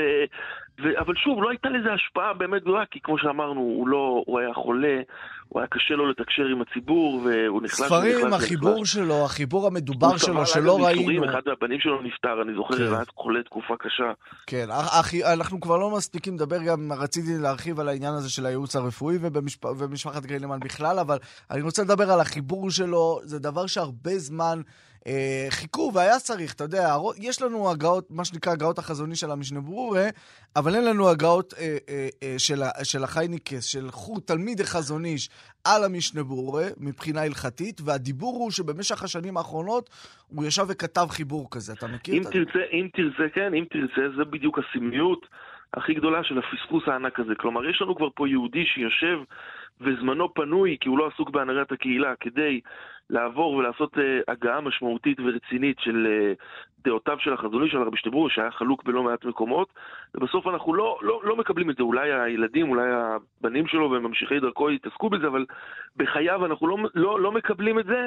ו... אבל שוב, לא הייתה לזה השפעה באמת גדולה, כי כמו שאמרנו, הוא לא, הוא היה חולה, הוא היה קשה לו לתקשר עם הציבור, והוא נחלש ספרים, ונחלש החיבור ונחלש. שלו, החיבור המדובר שלו, שלא ראינו. אחד מהבנים שלו נפטר, אני זוכר, כן. היה חולה תקופה קשה. כן, אחי, אנחנו כבר לא מספיקים לדבר, גם רציתי להרחיב על העניין הזה של הייעוץ הרפואי ובמשפ... ומשפחת גריינמן בכלל, אבל אני רוצה לדבר על החיבור שלו, זה דבר שהרבה זמן אה, חיכו והיה צריך, אתה יודע, יש לנו הגאות, מה שנקרא הגאות החזוני של המשנה ברורה, אבל אין לנו הגאות אה, אה, אה, של, של החייניקס, של חוט תלמיד החזון איש על המשנה ברורה, מבחינה הלכתית, והדיבור הוא שבמשך השנים האחרונות הוא ישב וכתב חיבור כזה, אתה מכיר אם את זה? תרצה, אם תרצה, כן, אם תרצה, זה בדיוק הסמליות. הכי גדולה של הפספוס הענק הזה. כלומר, יש לנו כבר פה יהודי שיושב וזמנו פנוי, כי הוא לא עסוק בהנהגת הקהילה, כדי לעבור ולעשות uh, הגעה משמעותית ורצינית של uh, דעותיו של החזוני של הרבי שטברו, שהיה חלוק בלא מעט מקומות, ובסוף אנחנו לא, לא, לא מקבלים את זה. אולי הילדים, אולי הבנים שלו וממשיכי דרכו יתעסקו בזה, אבל בחייו אנחנו לא, לא, לא מקבלים את זה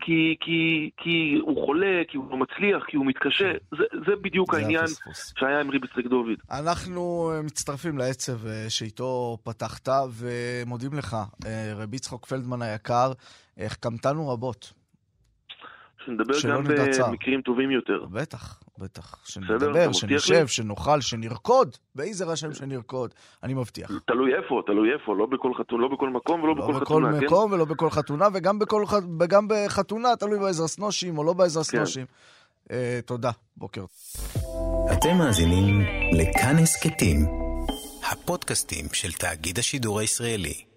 כי, כי, כי הוא חולה, כי הוא לא מצליח, כי הוא מתקשה. זה, זה בדיוק זה העניין הפספוס. שהיה עם ריבי צדק דוד. אנחנו מצטרפים לעצב שאיתו פתחת, ומודים לך, רבי יצחוק פלדמן היקר. החכמתנו רבות. שנדבר גם במקרים טובים יותר. בטח, בטח. שנדבר, שנשב, שנאכל, שנרקוד. באיזה רשם שנרקוד, אני מבטיח. תלוי איפה, תלוי איפה, לא בכל, חתונה, לא בכל מקום ולא לא בכל חתונה, כן? לא בכל מקום ולא בכל חתונה, וגם, בכל, וגם בחתונה, תלוי בעזר סנושים או לא בעזר כן. סנושים. אה, תודה, בוקר. אתם מאזינים לכאן הסכתים, הפודקאסטים של תאגיד השידור הישראלי.